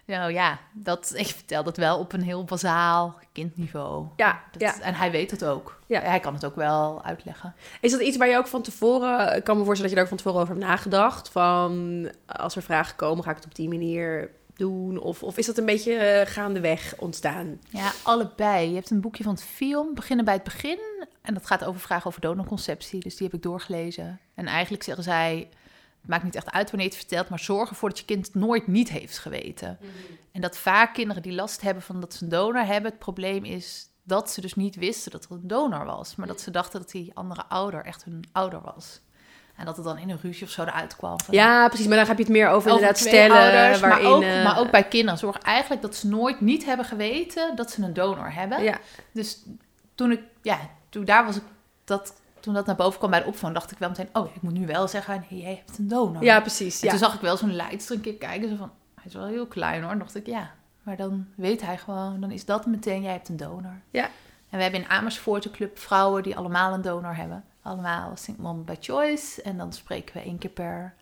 Nou ja, dat, ik vertel dat wel op een heel bazaal kindniveau.
ja,
Dat-
ja.
En hij weet het ook.
Ja.
Hij kan het ook wel uitleggen.
Is dat iets waar je ook van tevoren... Ik kan me voorstellen dat je daar ook van tevoren over hebt nagedacht. Van, als er vragen komen, ga ik het op die manier doen? Of, of is dat een beetje eh, gaandeweg ontstaan?
Ja, allebei. Je hebt een boekje van het film, Beginnen bij het begin. En dat gaat over vragen over donorconceptie. Dus die heb ik doorgelezen. En eigenlijk zeggen zij... Het maakt niet echt uit wanneer je het vertelt... maar zorg ervoor dat je kind het nooit niet heeft geweten. En dat vaak kinderen die last hebben van dat ze een donor hebben... het probleem is dat ze dus niet wisten dat er een donor was. Maar dat ze dachten dat die andere ouder echt hun ouder was. En dat het dan in een ruzie of zo eruit kwam.
Ja, precies. Maar dan heb je het meer over,
over
inderdaad stellen.
ouders,
waarin,
maar, ook,
eh,
maar ook bij kinderen. Zorg eigenlijk dat ze nooit niet hebben geweten dat ze een donor hebben.
Ja,
Dus toen ik, ja, toen daar was ik, dat, toen dat naar boven kwam bij de opvang, dacht ik wel meteen, oh, ik moet nu wel zeggen, nee, jij hebt een donor.
ja, precies.
En
Ja.
toen zag ik wel zo'n leidster een keer kijken, zo van, hij is wel heel klein hoor. En dacht ik, ja, maar dan weet hij gewoon, dan is dat meteen, jij hebt een donor.
Ja.
En we hebben in Amersfoort een club vrouwen die allemaal een donor hebben. Allemaal single mom by choice. En dan spreken we één keer per,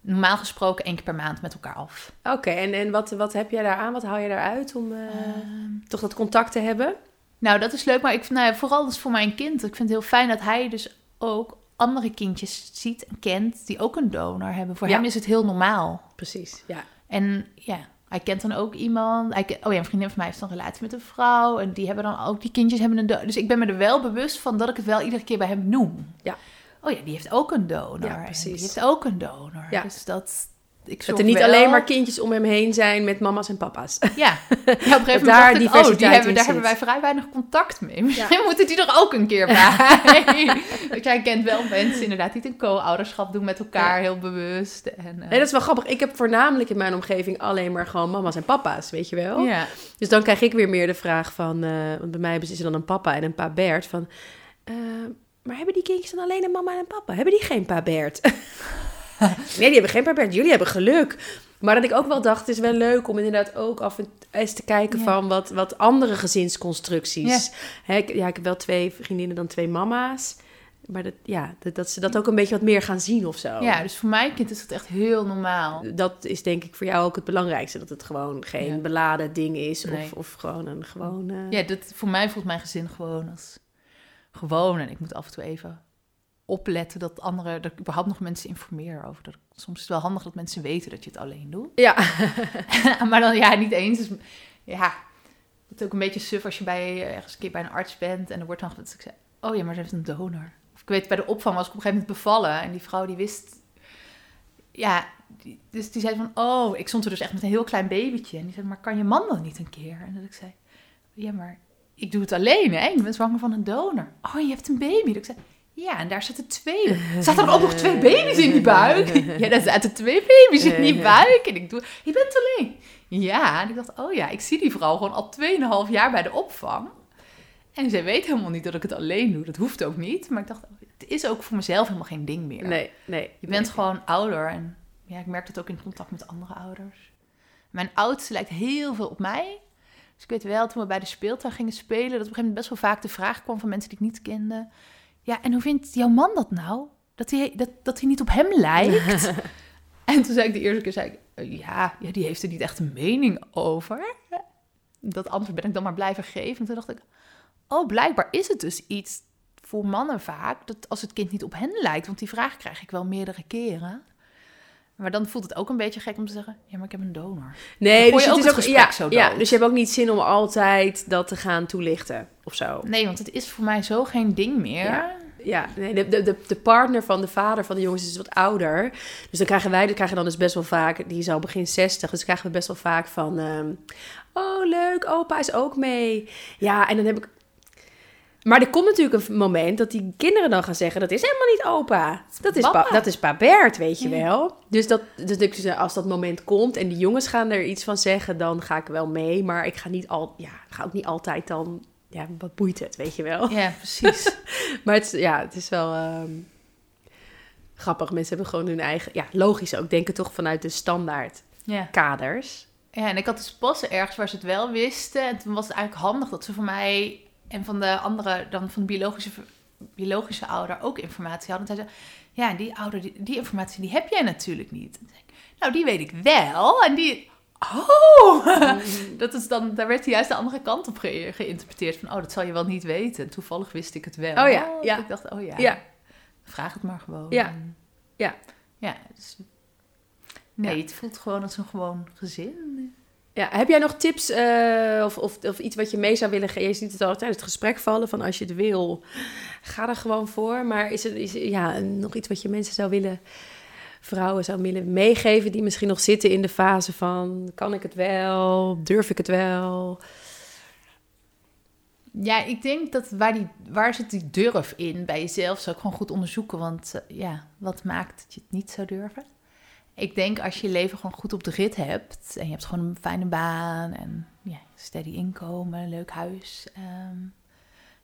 normaal gesproken één keer per maand met elkaar af.
Oké, en, en wat, wat heb jij daar aan? Wat haal je daaruit om eh,
Ehm,
toch dat contact te hebben?
Nou, dat is leuk, maar ik, vind- nou, ja, vooral dus voor mijn kind. Ik vind het heel fijn dat hij dus ook andere kindjes ziet en kent die ook een donor hebben. Voor
Ja.
hem is het heel normaal.
Precies, ja.
En ja, hij kent dan ook iemand. Hij oh ja, een vriendin van mij heeft dan een relatie met een vrouw. En die hebben dan ook, die kindjes hebben een donor. Dus ik ben me er wel bewust van dat ik het wel iedere keer bij hem noem.
Ja.
Oh ja, die heeft ook een donor.
Ja,
En
precies.
die heeft ook een donor.
Ja.
Dus dat... Ik
Dat er niet
wel-
alleen maar kindjes om hem heen zijn met mama's en papa's.
Ja, (laughs) ja op een gegeven moment
daar
dacht ik,
diversiteit
oh, die hebben, daar hebben wij vrij weinig contact mee. (laughs) Misschien moeten die er ook een keer bij. (laughs) Want jij kent wel mensen inderdaad die het een co-ouderschap doen met elkaar, heel bewust. En, eh,
Nee, dat is wel grappig. Ik heb voornamelijk in mijn omgeving alleen maar gewoon mama's en papa's, weet je wel.
ja.
Dus dan krijg ik weer meer de vraag van, eh, want bij mij is er dan een papa en een pa Bert, van, eh, maar hebben die kindjes dan alleen een mama en een papa? Hebben die geen pa Bert? (laughs) nee, die hebben geen Bert. Jullie hebben geluk. Maar dat ik ook wel dacht, het is wel leuk om inderdaad ook af en eens te kijken
Ja.
van wat, wat andere gezinsconstructies. Hè, ik, ja, ik heb wel twee vriendinnen dan twee mama's. Maar dat, ja, dat, dat ze dat ook een beetje wat meer gaan zien of zo.
ja, dus voor mijn kind is het echt heel normaal.
Dat is denk ik voor jou ook het belangrijkste. Dat het gewoon geen
Ja.
beladen ding is.
Nee.
Of, of gewoon een gewoon... eh,
Ja, dat, voor mij voelt mijn gezin gewoon als gewoon. En ik moet af en toe even opletten dat anderen, dat ik überhaupt nog mensen informeer over. Dat, soms is het wel handig dat mensen weten dat je het alleen doet.
Ja, (laughs)
maar dan ja, niet eens. Dus, ja, het is ook een beetje suf als je bij, ergens een keer bij een arts bent en er wordt dan gezegd, oh ja, maar ze heeft een donor. Of ik weet, bij de opvang was ik op een gegeven moment bevallen en die vrouw die wist, ja, die- dus die zei van, oh, ik stond er dus echt met een heel klein babytje. En die zei, maar kan je man dan niet een keer? En dat ik zei, ja, maar ik doe het alleen, hè? Ik ben zwanger van een donor. Oh, je hebt een baby. Dat ik zei, ja, en daar zitten twee. (laughs) Zaten er ook nog twee baby's in die buik? Ja, daar zaten twee baby's in die buik. En ik doe, je bent alleen. Ja, en ik dacht, oh ja, ik zie die vrouw gewoon al 2,5 jaar bij de opvang. En zij weet helemaal niet dat ik het alleen doe. Dat hoeft ook niet. Maar ik dacht, het is ook voor mezelf helemaal geen ding meer.
nee, nee.
Je bent gewoon ouder. En ja, ik merk dat ook in contact met andere ouders. Mijn oudste lijkt heel veel op mij. Dus ik weet wel, toen we bij de speeltuin gingen spelen... dat op een gegeven moment best wel vaak de vraag kwam van mensen die ik niet kende. Ja, en hoe vindt jouw man dat nou? Dat hij, dat, dat hij niet op hem lijkt? (laughs) En toen zei ik de eerste keer, zei ik, eh, ja, ja, die heeft er niet echt een mening over. Dat antwoord ben ik dan maar blijven geven. En toen dacht ik, oh, blijkbaar is het dus iets voor mannen vaak, dat als het kind niet op hen lijkt, want die vraag krijg ik wel meerdere keren. Maar dan voelt het ook een beetje gek om te zeggen, ja, maar ik heb een donor.
Nee, dus
je
het
ook
is
het
ook
gesprek
ja,
zo
ja, dus je hebt ook niet zin om altijd dat te gaan toelichten of zo.
Nee, want het is voor mij zo geen ding meer.
Ja. Ja, nee, de, de, de, partner van de vader van de jongens is wat ouder. Dus dan krijgen wij, dat krijgen dan dus best wel vaak, die is al begin 60, dus krijgen we best wel vaak van, ehm, oh leuk, opa is ook mee. Ja, en dan heb ik, maar er komt natuurlijk een moment dat die kinderen dan gaan zeggen, dat is helemaal niet opa. Dat is, pa, dat is pa Bert, weet je
Ja.
wel. Dus, dat, dus als dat moment komt en die jongens gaan er iets van zeggen, dan ga ik wel mee. Maar ik ga, niet al, ja, ga ook niet altijd dan, ja, wat boeit het, weet je wel.
Ja, precies. (laughs)
Maar het, ja, het is wel ehm, grappig. Mensen hebben gewoon hun eigen... Ja, logisch ook. Denken toch vanuit de standaard
ja.
kaders.
Ja, en ik had dus pas ergens waar ze het wel wisten. En toen was het eigenlijk handig dat ze van mij en van de andere, dan van de biologische, biologische ouder ook informatie hadden. En zei ze, ja, die ouder, die, die informatie die heb jij natuurlijk niet. En zei ik, nou, die weet ik wel. En die, oh, (laughs) dat is dan, daar werd juist de andere kant op ge- geïnterpreteerd. Van, oh, dat zal je wel niet weten. En toevallig wist ik het wel.
Oh ja,
Dus
ja.
Ik dacht, oh ja,
Ja.
vraag het maar gewoon.
Ja, ja.
Ja, dus, nee,
Ja.
het voelt gewoon als een gewoon gezin.
Ja, heb jij nog tips eh, of, of, of iets wat je mee zou willen geven? Je ziet het al tijdens het gesprek vallen van als je het wil, ga er gewoon voor. Maar is er ja, nog iets wat je mensen zou willen, vrouwen zou willen meegeven die misschien nog zitten in de fase van kan ik het wel, durf ik het wel?
Ja, ik denk dat waar, die, waar zit die durf in bij jezelf, zou ik gewoon goed onderzoeken. Want eh, ja, wat maakt dat je het niet zou durven? Ik denk als je je leven gewoon goed op de rit hebt en je hebt gewoon een fijne baan en ja, steady inkomen, leuk huis. ehm,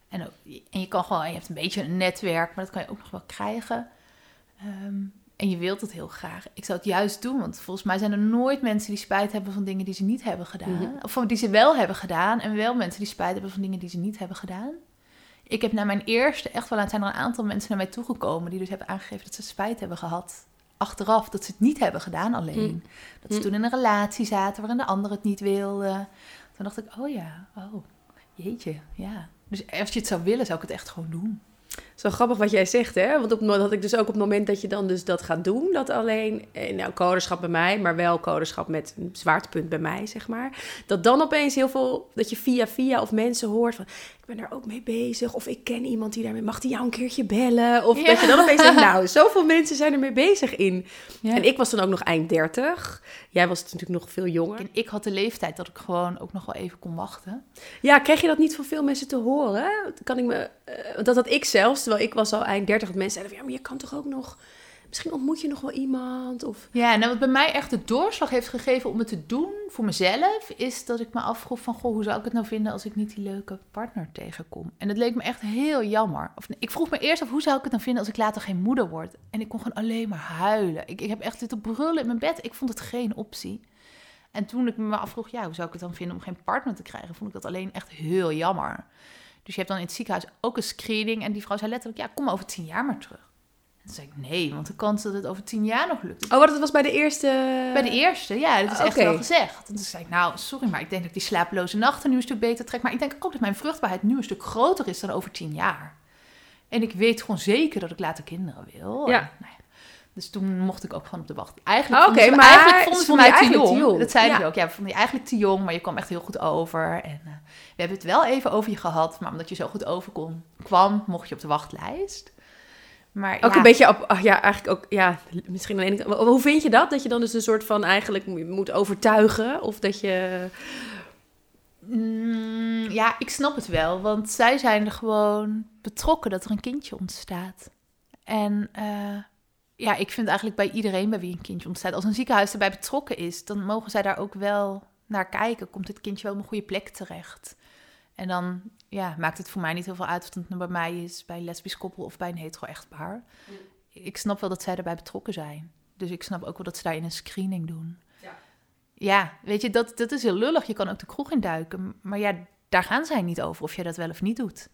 en, ook, en je kan gewoon, je hebt een beetje een netwerk, maar dat kan je ook nog wel krijgen. Ehm, en je wilt het heel graag. Ik zou het juist doen, want volgens mij zijn er nooit mensen die spijt hebben van dingen die ze niet hebben gedaan.
Mhm.
Of van die ze wel hebben gedaan. En wel mensen die spijt hebben van dingen die ze niet hebben gedaan. Ik heb na mijn eerste, echt wel, het zijn er een aantal mensen naar mij toegekomen die dus hebben aangegeven dat ze spijt hebben gehad. Achteraf, dat ze het niet hebben gedaan alleen. Dat ze
Mm.
toen in een relatie zaten waarin de ander het niet wilde. Toen dacht ik, oh ja, oh, jeetje, ja. Dus als je het zou willen, zou ik het echt gewoon doen.
Zo grappig wat jij zegt, hè? Want op, dat ik dus ook op het moment dat je dan dus dat gaat doen, dat alleen, eh, nou, coderschap bij mij, maar wel coderschap met een zwaartepunt bij mij, zeg maar. Dat dan opeens heel veel, dat je via via of mensen hoort van, ik ben daar ook mee bezig, of ik ken iemand die daarmee, mag die jou een keertje bellen? Of
Ja.
dat je dan opeens denkt, nou, zoveel mensen zijn er mee bezig in.
Ja.
En ik was dan ook nog eind 30. Jij was natuurlijk nog veel jonger.
En ik had de leeftijd dat ik gewoon ook nog wel even kon wachten.
Ja, kreeg je dat niet van veel mensen te horen? Kan ik me, want dat had ik zelfs, terwijl ik was al eind 30, dat mensen zeiden van, ja, maar je kan toch ook nog, misschien ontmoet je nog wel iemand, of...
Ja, nou wat bij mij echt de doorslag heeft gegeven om het te doen voor mezelf, is dat ik me afvroeg van, goh, hoe zou ik het nou vinden als ik niet die leuke partner tegenkom? En dat leek me echt heel jammer. Of, ik vroeg me eerst af, hoe zou ik het dan vinden als ik later geen moeder word? En ik kon gewoon alleen maar huilen. Ik, ik heb echt zitten brullen in mijn bed. Ik vond het geen optie. En toen ik me afvroeg, ja, hoe zou ik het dan vinden om geen partner te krijgen, vond ik dat alleen echt heel jammer. Dus je hebt dan in het ziekenhuis ook een screening en die vrouw zei letterlijk, ja, kom over tien jaar maar terug. En toen zei ik, nee, want de kans dat het over tien jaar nog lukt,
Oh, wat dat was bij de eerste...
bij de eerste, ja, dat is echt wel gezegd. En toen zei ik, nou, sorry, maar ik denk dat ik die slapeloze nachten nu een stuk beter trek. Maar ik denk ook dat mijn vruchtbaarheid nu een stuk groter is dan over tien jaar. En ik weet gewoon zeker dat ik later kinderen wil.
Ja.
En, nou ja, dus toen mocht ik ook gewoon op de wacht. Eigenlijk
Ah, Oké,
vonden ze,
maar
eigenlijk vonden
ze
mij te jong.
eigenlijk te jong.
Dat zeiden
Ja.
ze ook. Ja, we vonden je eigenlijk te jong, maar je kwam echt heel goed over. En eh, we hebben het wel even over je gehad. Maar omdat je zo goed overkwam, kwam, mocht je op de wachtlijst. Maar
Ook
ja,
een beetje, op, ja, eigenlijk ook, ja, misschien alleen. Hoe vind je dat? Dat je dan dus een soort van eigenlijk moet overtuigen? Of dat je.
Mm, ja, ik snap het wel, want zij zijn er gewoon betrokken dat er een kindje ontstaat. En eh, ja, ik vind eigenlijk bij iedereen bij wie een kindje ontstaat, als een ziekenhuis erbij betrokken is, dan mogen zij daar ook wel naar kijken. Komt dit kindje wel op een goede plek terecht? En dan ja, maakt het voor mij niet heel veel uit of het nou bij mij is, bij een lesbisch koppel of bij een hetero-echtpaar. Ik snap wel dat zij erbij betrokken zijn. Dus ik snap ook wel dat ze daarin een screening doen.
Ja.
Ja, weet je, dat, dat is heel lullig. Je kan ook de kroeg induiken. Maar ja, daar gaan zij niet over of je dat wel of niet doet.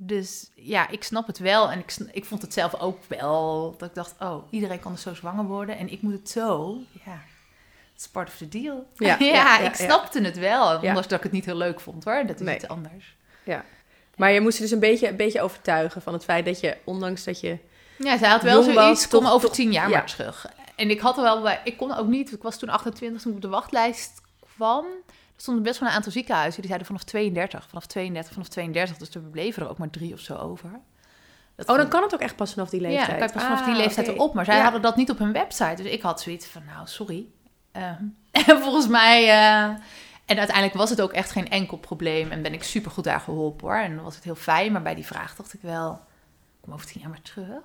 Dus ja, ik snap het wel. En ik, ik vond het zelf ook wel. Dat ik dacht, oh, iedereen kan dus zo zwanger worden. En ik moet het zo. Ja, it's part of the deal.
Ja, (laughs)
Ja,
ja, ja,
ik
ja.
snapte het wel.
Ja.
Ondanks dat ik het niet heel leuk vond hoor. Dat is
Nee.
iets anders.
Maar je moest ze dus een beetje, een beetje overtuigen van het feit dat je, ondanks dat je...
Ja, zij had wel zoiets, kom over
toch-
tien jaar
ja.
maar terug. En ik had er wel bij, ik kon ook niet, ik was toen 28 toen ik op de wachtlijst kwam. Er stonden best wel een aantal ziekenhuizen, die zeiden vanaf 32, vanaf 32, vanaf 32. Dus er bleven er ook maar drie of zo over. Dat
Oh, dan kan het ook echt pas vanaf die leeftijd.
Ja, dan kan pas vanaf die
Ah,
leeftijd
oké.
erop. Maar zij
Ja.
hadden dat niet op hun website. Dus ik had zoiets van, nou, sorry. Ehm, en (laughs) volgens mij... eh, en uiteindelijk was het ook echt geen enkel probleem. En ben ik super goed daar geholpen, hoor. En dan was het heel fijn. Maar bij die vraag dacht ik wel... Kom over tien jaar maar terug?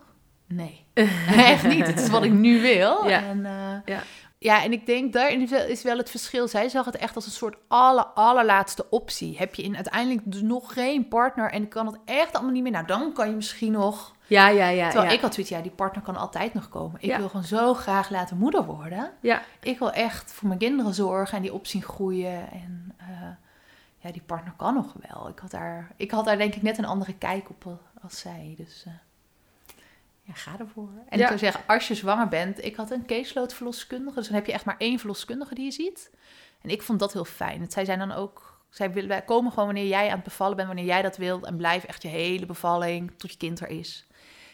(laughs) Nee. echt niet. Het is wat ik nu wil.
Ja.
En, eh,
Ja.
ja, en ik denk, daarin is wel- het verschil. Zij zag het echt als een soort aller, allerlaatste optie. Heb je in uiteindelijk dus nog geen partner... en kan het echt allemaal niet meer... Nou, dan kan je misschien nog...
Ja, ja, ja.
Terwijl
ja.
ik had zoiets, ja, die partner kan altijd nog komen. Ik wil gewoon zo graag laten moeder worden.
Ja.
Ik wil echt voor mijn kinderen zorgen en die op zien groeien. En eh, ja, die partner kan nog wel. Ik had, daar, ik had daar denk ik net een andere kijk op als zij. Dus eh, ja, ga ervoor. En
Ja.
ik zou zeggen, als je zwanger bent, ik had een caseload verloskundige. Dus dan heb je echt maar één verloskundige die je ziet. En ik vond dat heel fijn. Het, zij zijn dan ook... Zij willen, komen gewoon wanneer jij aan het bevallen bent, wanneer jij dat wilt. En blijf echt je hele bevalling tot je kind er is.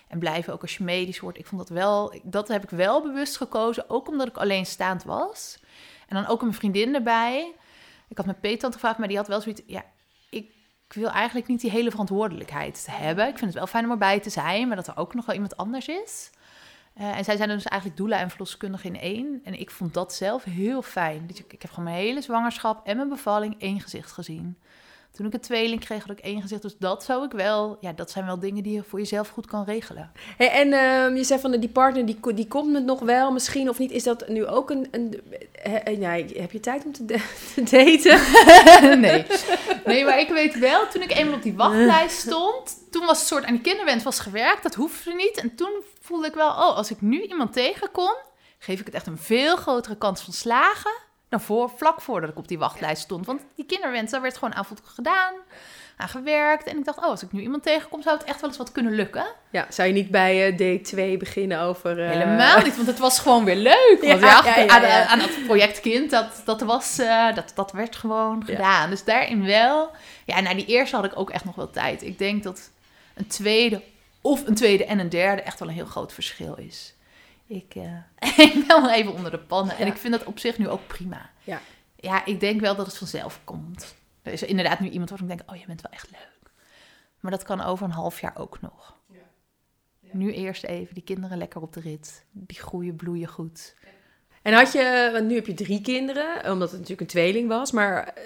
En blijven ook als je medisch wordt. Ik vond dat wel, dat heb ik wel bewust gekozen. Ook omdat ik alleenstaand was. En dan ook een vriendin erbij. Ik had mijn peettante gevraagd, maar die had wel zoiets. Ja, ik wil eigenlijk niet die hele verantwoordelijkheid hebben. Ik vind het wel fijn om erbij te zijn, maar dat er ook nog wel iemand anders is. Eh, en zij zijn dus eigenlijk doula en verloskundige in één. En ik vond dat zelf heel fijn. Ik, ik heb gewoon mijn hele zwangerschap en mijn bevalling één gezicht gezien. Toen ik een tweeling kreeg, had ik één gezicht. Dus dat zou ik wel... Ja, dat zijn wel dingen die je voor jezelf goed kan regelen.
Hey, en ehm, je zei van de- die partner, die, die komt het nog wel misschien of niet. Is dat nu ook een... een eh, eh, nee, heb je tijd om te, da- (laughs) te daten? (laughs)
nee. nee, maar ik weet wel, toen ik eenmaal op die wachtlijst stond... Toen was het soort aan die kinderwens was gewerkt. Dat hoefde niet. En toen voelde ik wel... Oh, als ik nu iemand tegenkom... geef ik het echt een veel grotere kans van slagen... voor, vlak voordat ik op die wachtlijst stond. Want die kinderwens, daar werd gewoon aanvolledig gedaan... aan gewerkt. En ik dacht, oh, als ik nu iemand tegenkom... zou het echt wel eens wat kunnen lukken.
Ja, zou je niet bij eh, day 2 beginnen over... eh,
Helemaal niet, want het was gewoon weer leuk. Want
Ja,
ja,
ja, ja,
aan, aan dat project kind, dat, dat, was, eh, dat, dat werd gewoon gedaan. Dus daarin wel. Ja, na die eerste had ik ook echt nog wel tijd. Ik denk dat een tweede of een tweede en een derde echt wel een heel groot verschil is. Ik, eh, (laughs) ik ben wel even onder de pannen. En
Ja.
ik vind dat op zich nu ook prima.
Ja.
ja, ik denk wel dat het vanzelf komt. Er is inderdaad nu iemand waarvan ik denk, oh, je bent wel echt leuk. Maar dat kan over een half jaar ook nog. Nu eerst even die kinderen lekker op de rit. Die groeien, bloeien goed.
En had je, want nu heb je drie kinderen, omdat het natuurlijk een tweeling was, maar eh,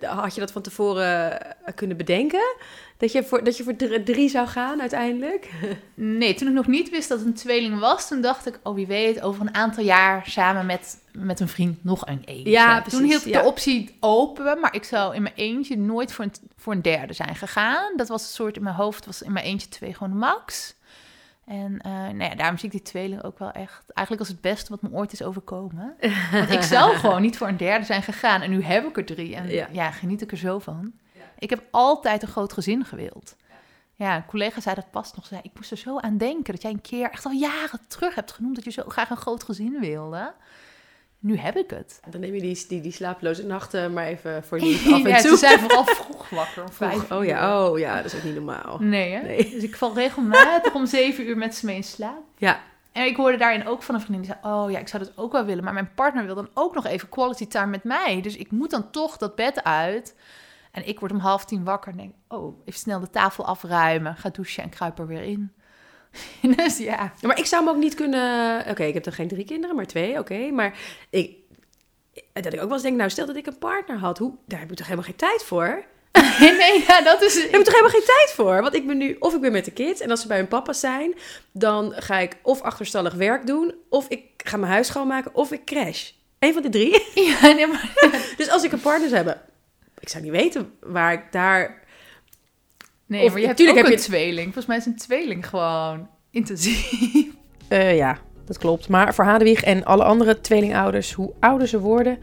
had je dat van tevoren eh, kunnen bedenken? Dat je voor, dat je voor dr- drie zou gaan uiteindelijk? (laughs)
Nee, toen ik nog niet wist dat het een tweeling was, toen dacht ik, oh wie weet, over een aantal jaar samen met, met een vriend nog een eentje.
Ja, precies,
Toen hield ik
ja.
de optie open, maar ik zou in mijn eentje nooit voor een, voor een derde zijn gegaan. Dat was een soort in mijn hoofd, was in mijn eentje twee gewoon max. En eh, nou ja, daarom zie ik die tweeling ook wel echt eigenlijk als het beste wat me ooit is overkomen. (laughs) Want ik zou gewoon niet voor een derde zijn gegaan. En nu heb ik er drie. En
Ja.
ja, geniet ik er zo van. Ik heb altijd een groot gezin gewild. Ja, een collega zei dat pas nog. Zei, ik moest er zo aan denken dat jij een keer, echt al jaren terug hebt genoemd, dat je zo graag een groot gezin wilde. Nu heb ik het.
Dan neem je die, die, die slapeloze nachten maar even voor (laughs) lief af en
ja,
toe.
ze zijn vooral vroeg wakker om (laughs) vijf
Vroeg. Oh
uur.
ja, oh ja, dat is ook niet normaal.
Nee, hè?
Nee.
Dus ik val regelmatig om zeven uur met ze mee in slaap.
Ja,
En ik hoorde daarin ook van een vriendin die zei: Oh ja, ik zou dat ook wel willen. Maar mijn partner wil dan ook nog even quality time met mij. Dus ik moet dan toch dat bed uit. En ik word om half tien wakker en denk: Oh, even snel de tafel afruimen. Ga douchen en kruip er weer in. (laughs) dus ja.
maar ik zou me ook niet kunnen... Oké, ik heb dan geen drie kinderen, maar twee, oké. Maar ik, dat ik ook wel eens denk, nou stel dat ik een partner had, hoe, daar heb ik toch helemaal geen tijd voor? (laughs)
nee, ja, dat is.
Daar heb ik toch helemaal geen tijd voor? Want ik ben nu, of ik ben met de kids en als ze bij hun papa zijn, dan ga ik of achterstallig werk doen, of ik ga mijn huis schoonmaken, of ik crash. Eén van de drie. (laughs)
Ja, nee, maar,
Dus als ik een partner zou hebben, ik zou niet weten waar ik daar...
nee,
Of
maar je hebt
tuurlijk
ook
heb
een
je-
tweeling. Volgens mij is een tweeling gewoon intensief. (laughs)
Eh, ja, dat klopt. Maar voor Hadewig en alle andere tweelingouders, hoe ouder ze worden,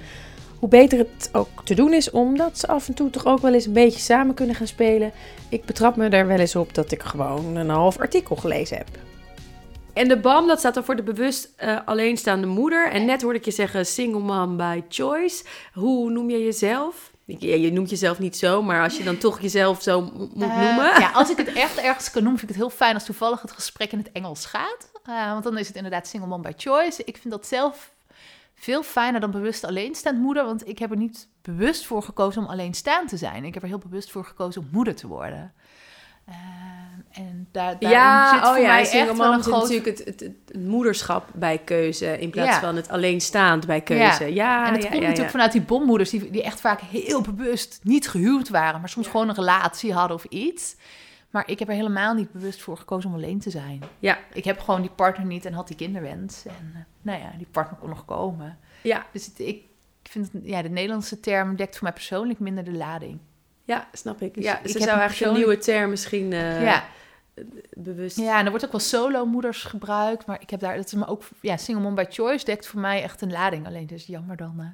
hoe beter het ook te doen is, omdat ze af en toe toch ook wel eens een beetje samen kunnen gaan spelen. Ik betrap me er wel eens op dat ik gewoon een half artikel gelezen heb. En de BAM, dat staat dan voor de bewust eh, alleenstaande moeder. En net hoorde ik je zeggen single mom by choice. Hoe noem je jezelf? Je, je noemt jezelf niet zo, maar als je dan toch jezelf zo moet
Eh,
noemen.
ja, als ik het echt ergens kan noemen, vind ik het heel fijn als toevallig het gesprek in het Engels gaat. Eh, want dan is het inderdaad single mom by choice. Ik vind dat zelf veel fijner dan bewust alleenstaand moeder. Want ik heb er niet bewust voor gekozen om alleenstaand te zijn. Ik heb er heel bewust voor gekozen om moeder te worden. Eh, en daar,
Ja,
zit voor
oh ja,
mij echt wel een groot...
natuurlijk het, het, het moederschap bij keuze in plaats
Ja.
van het alleenstaand bij keuze. Ja,
en het
ja,
komt
ja,
natuurlijk
ja.
vanuit die bommoeders die, die echt vaak heel bewust niet gehuwd waren, maar soms gewoon een relatie hadden of iets. Maar ik heb er helemaal niet bewust voor gekozen om alleen te zijn.
Ja.
Ik heb gewoon die partner niet en had die kinderwens. En eh, nou ja, die partner kon nog komen.
Ja,
Dus het, ik vind, ja, de Nederlandse term dekt voor mij persoonlijk minder de lading.
ja, snap ik.
Dus
ja,
ik
ze zou
een
eigenlijk een nieuwe term misschien eh,
ja.
Bewust...
ja, en er wordt ook wel solo-moeders gebruikt. Maar ik heb daar, dat is me ook, ja, single mom by choice dekt voor mij echt een lading. Alleen het is jammer dan eh,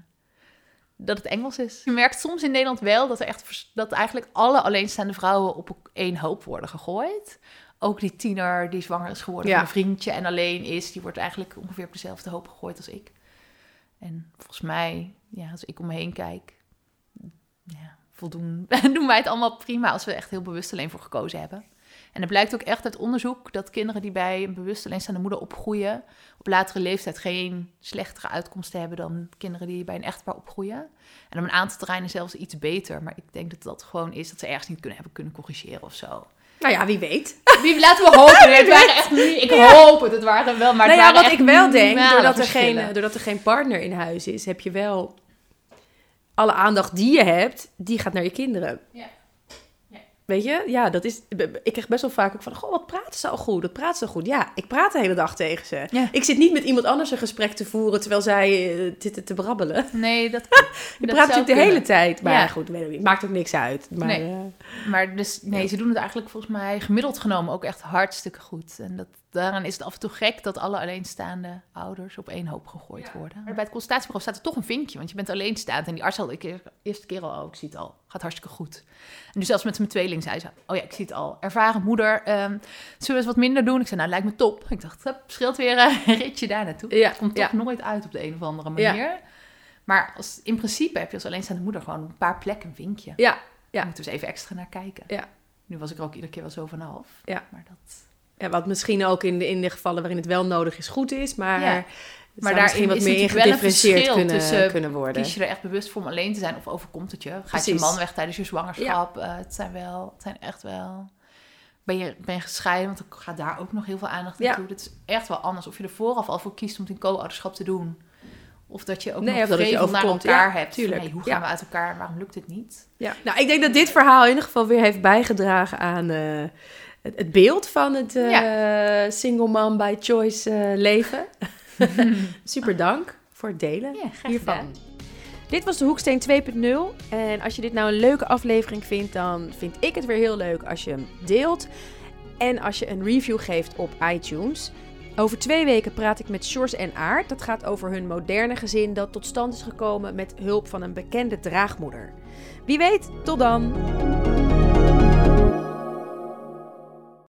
dat het Engels is. Je merkt soms in Nederland wel dat er echt, dat eigenlijk alle alleenstaande vrouwen op één hoop worden gegooid. Ook die tiener die zwanger is geworden
Ja.
van een vriendje en alleen is, die wordt eigenlijk ongeveer op dezelfde hoop gegooid als ik. En volgens mij, ja, als ik om me heen kijk, ja, voldoen, (laughs) doen wij het allemaal prima als we echt heel bewust alleen voor gekozen hebben. En er blijkt ook echt uit onderzoek dat kinderen die bij een bewust alleenstaande moeder opgroeien, op latere leeftijd geen slechtere uitkomsten hebben dan kinderen die bij een echtpaar opgroeien. En op een aantal terreinen zelfs iets beter. Maar ik denk dat dat gewoon is dat ze ergens niet kunnen hebben kunnen corrigeren of zo.
Nou ja, wie weet.
Wie, laten we hopen. (laughs) Het waren echt niet, ik hoop het, het waren wel. Maar
nou
het
ja,
waren
wat ik wel denk, doordat er,
verschillen.
geen, doordat er geen partner in huis is, heb je wel alle aandacht die je hebt, die gaat naar je kinderen.
Ja.
Weet je? Ja, dat is. Ik krijg best wel vaak ook van, goh, wat praten ze al goed? Dat praat ze goed. Ja, ik praat de hele dag tegen ze.
Ja.
Ik zit niet met iemand anders een gesprek te voeren terwijl zij eh, zitten te brabbelen.
Nee, dat, (laughs)
Je praat natuurlijk de hele tijd. Maar
Ja.
goed, niet. maakt ook niks uit. Maar,
Nee.
eh,
Maar dus, nee, ze doen het eigenlijk volgens mij gemiddeld genomen ook echt hartstikke goed. En dat, daaraan is het af en toe gek dat alle alleenstaande ouders op één hoop gegooid worden. Maar bij het consultatiebureau staat er toch een vinkje, want je bent alleenstaand. En die arts had ik de eerste keer al, oh, ik zie het al, gaat hartstikke goed. En dus zelfs met mijn tweeling zei ze, oh ja, ik zie het al. Ervaren moeder, ehm, zullen we eens wat minder doen? Ik zei, nou, lijkt me top. Ik dacht, hup, scheelt weer een (laughs) ritje daar naartoe.
Ja,
Het komt
ja.
toch nooit uit op de een of andere
Ja.
manier. Maar als, in principe heb je als alleenstaande moeder gewoon een paar plekken een vinkje.
ja, Ja.
Daar moeten we eens even extra naar kijken.
Ja.
Nu was ik er ook iedere keer wel zo vanaf.
Ja.
Maar, dat,
ja, wat misschien ook in de, in de gevallen waarin het wel nodig is, goed is. Maar,
Ja. Maar daarin
wat
is
meer
natuurlijk wel een
gedifferentieerd kunnen,
tussen
kunnen worden.
kies je er echt bewust voor om alleen te zijn of overkomt het je? Gaat
Precies.
je man weg tijdens je zwangerschap? Eh, het zijn wel, het zijn echt wel... Ben je, ben je gescheiden? Want er gaat daar ook nog heel veel aandacht
Ja.
naartoe. Het is echt wel anders of je er vooraf al voor kiest om het in co-ouderschap te doen. Of dat je ook
Nee,
nog
dat je
naar elkaar
Ja,
hebt.
tuurlijk.
Hoe
Ja.
gaan we uit elkaar? Waarom lukt het niet?
Ja. Nou, ik denk dat dit verhaal in ieder geval weer heeft bijgedragen aan eh, het, het beeld van het eh, single mom by choice eh, leven. (laughs) Super dank voor het delen
Ja,
hiervan.
gedaan.
Dit was de Hoeksteen 2.0. En als je dit nou een leuke aflevering vindt, dan vind ik het weer heel leuk als je hem deelt. En als je een review geeft op iTunes. Over twee weken praat ik met Sjors en Aart. Dat gaat over hun moderne gezin dat tot stand is gekomen met hulp van een bekende draagmoeder. Wie weet, tot dan!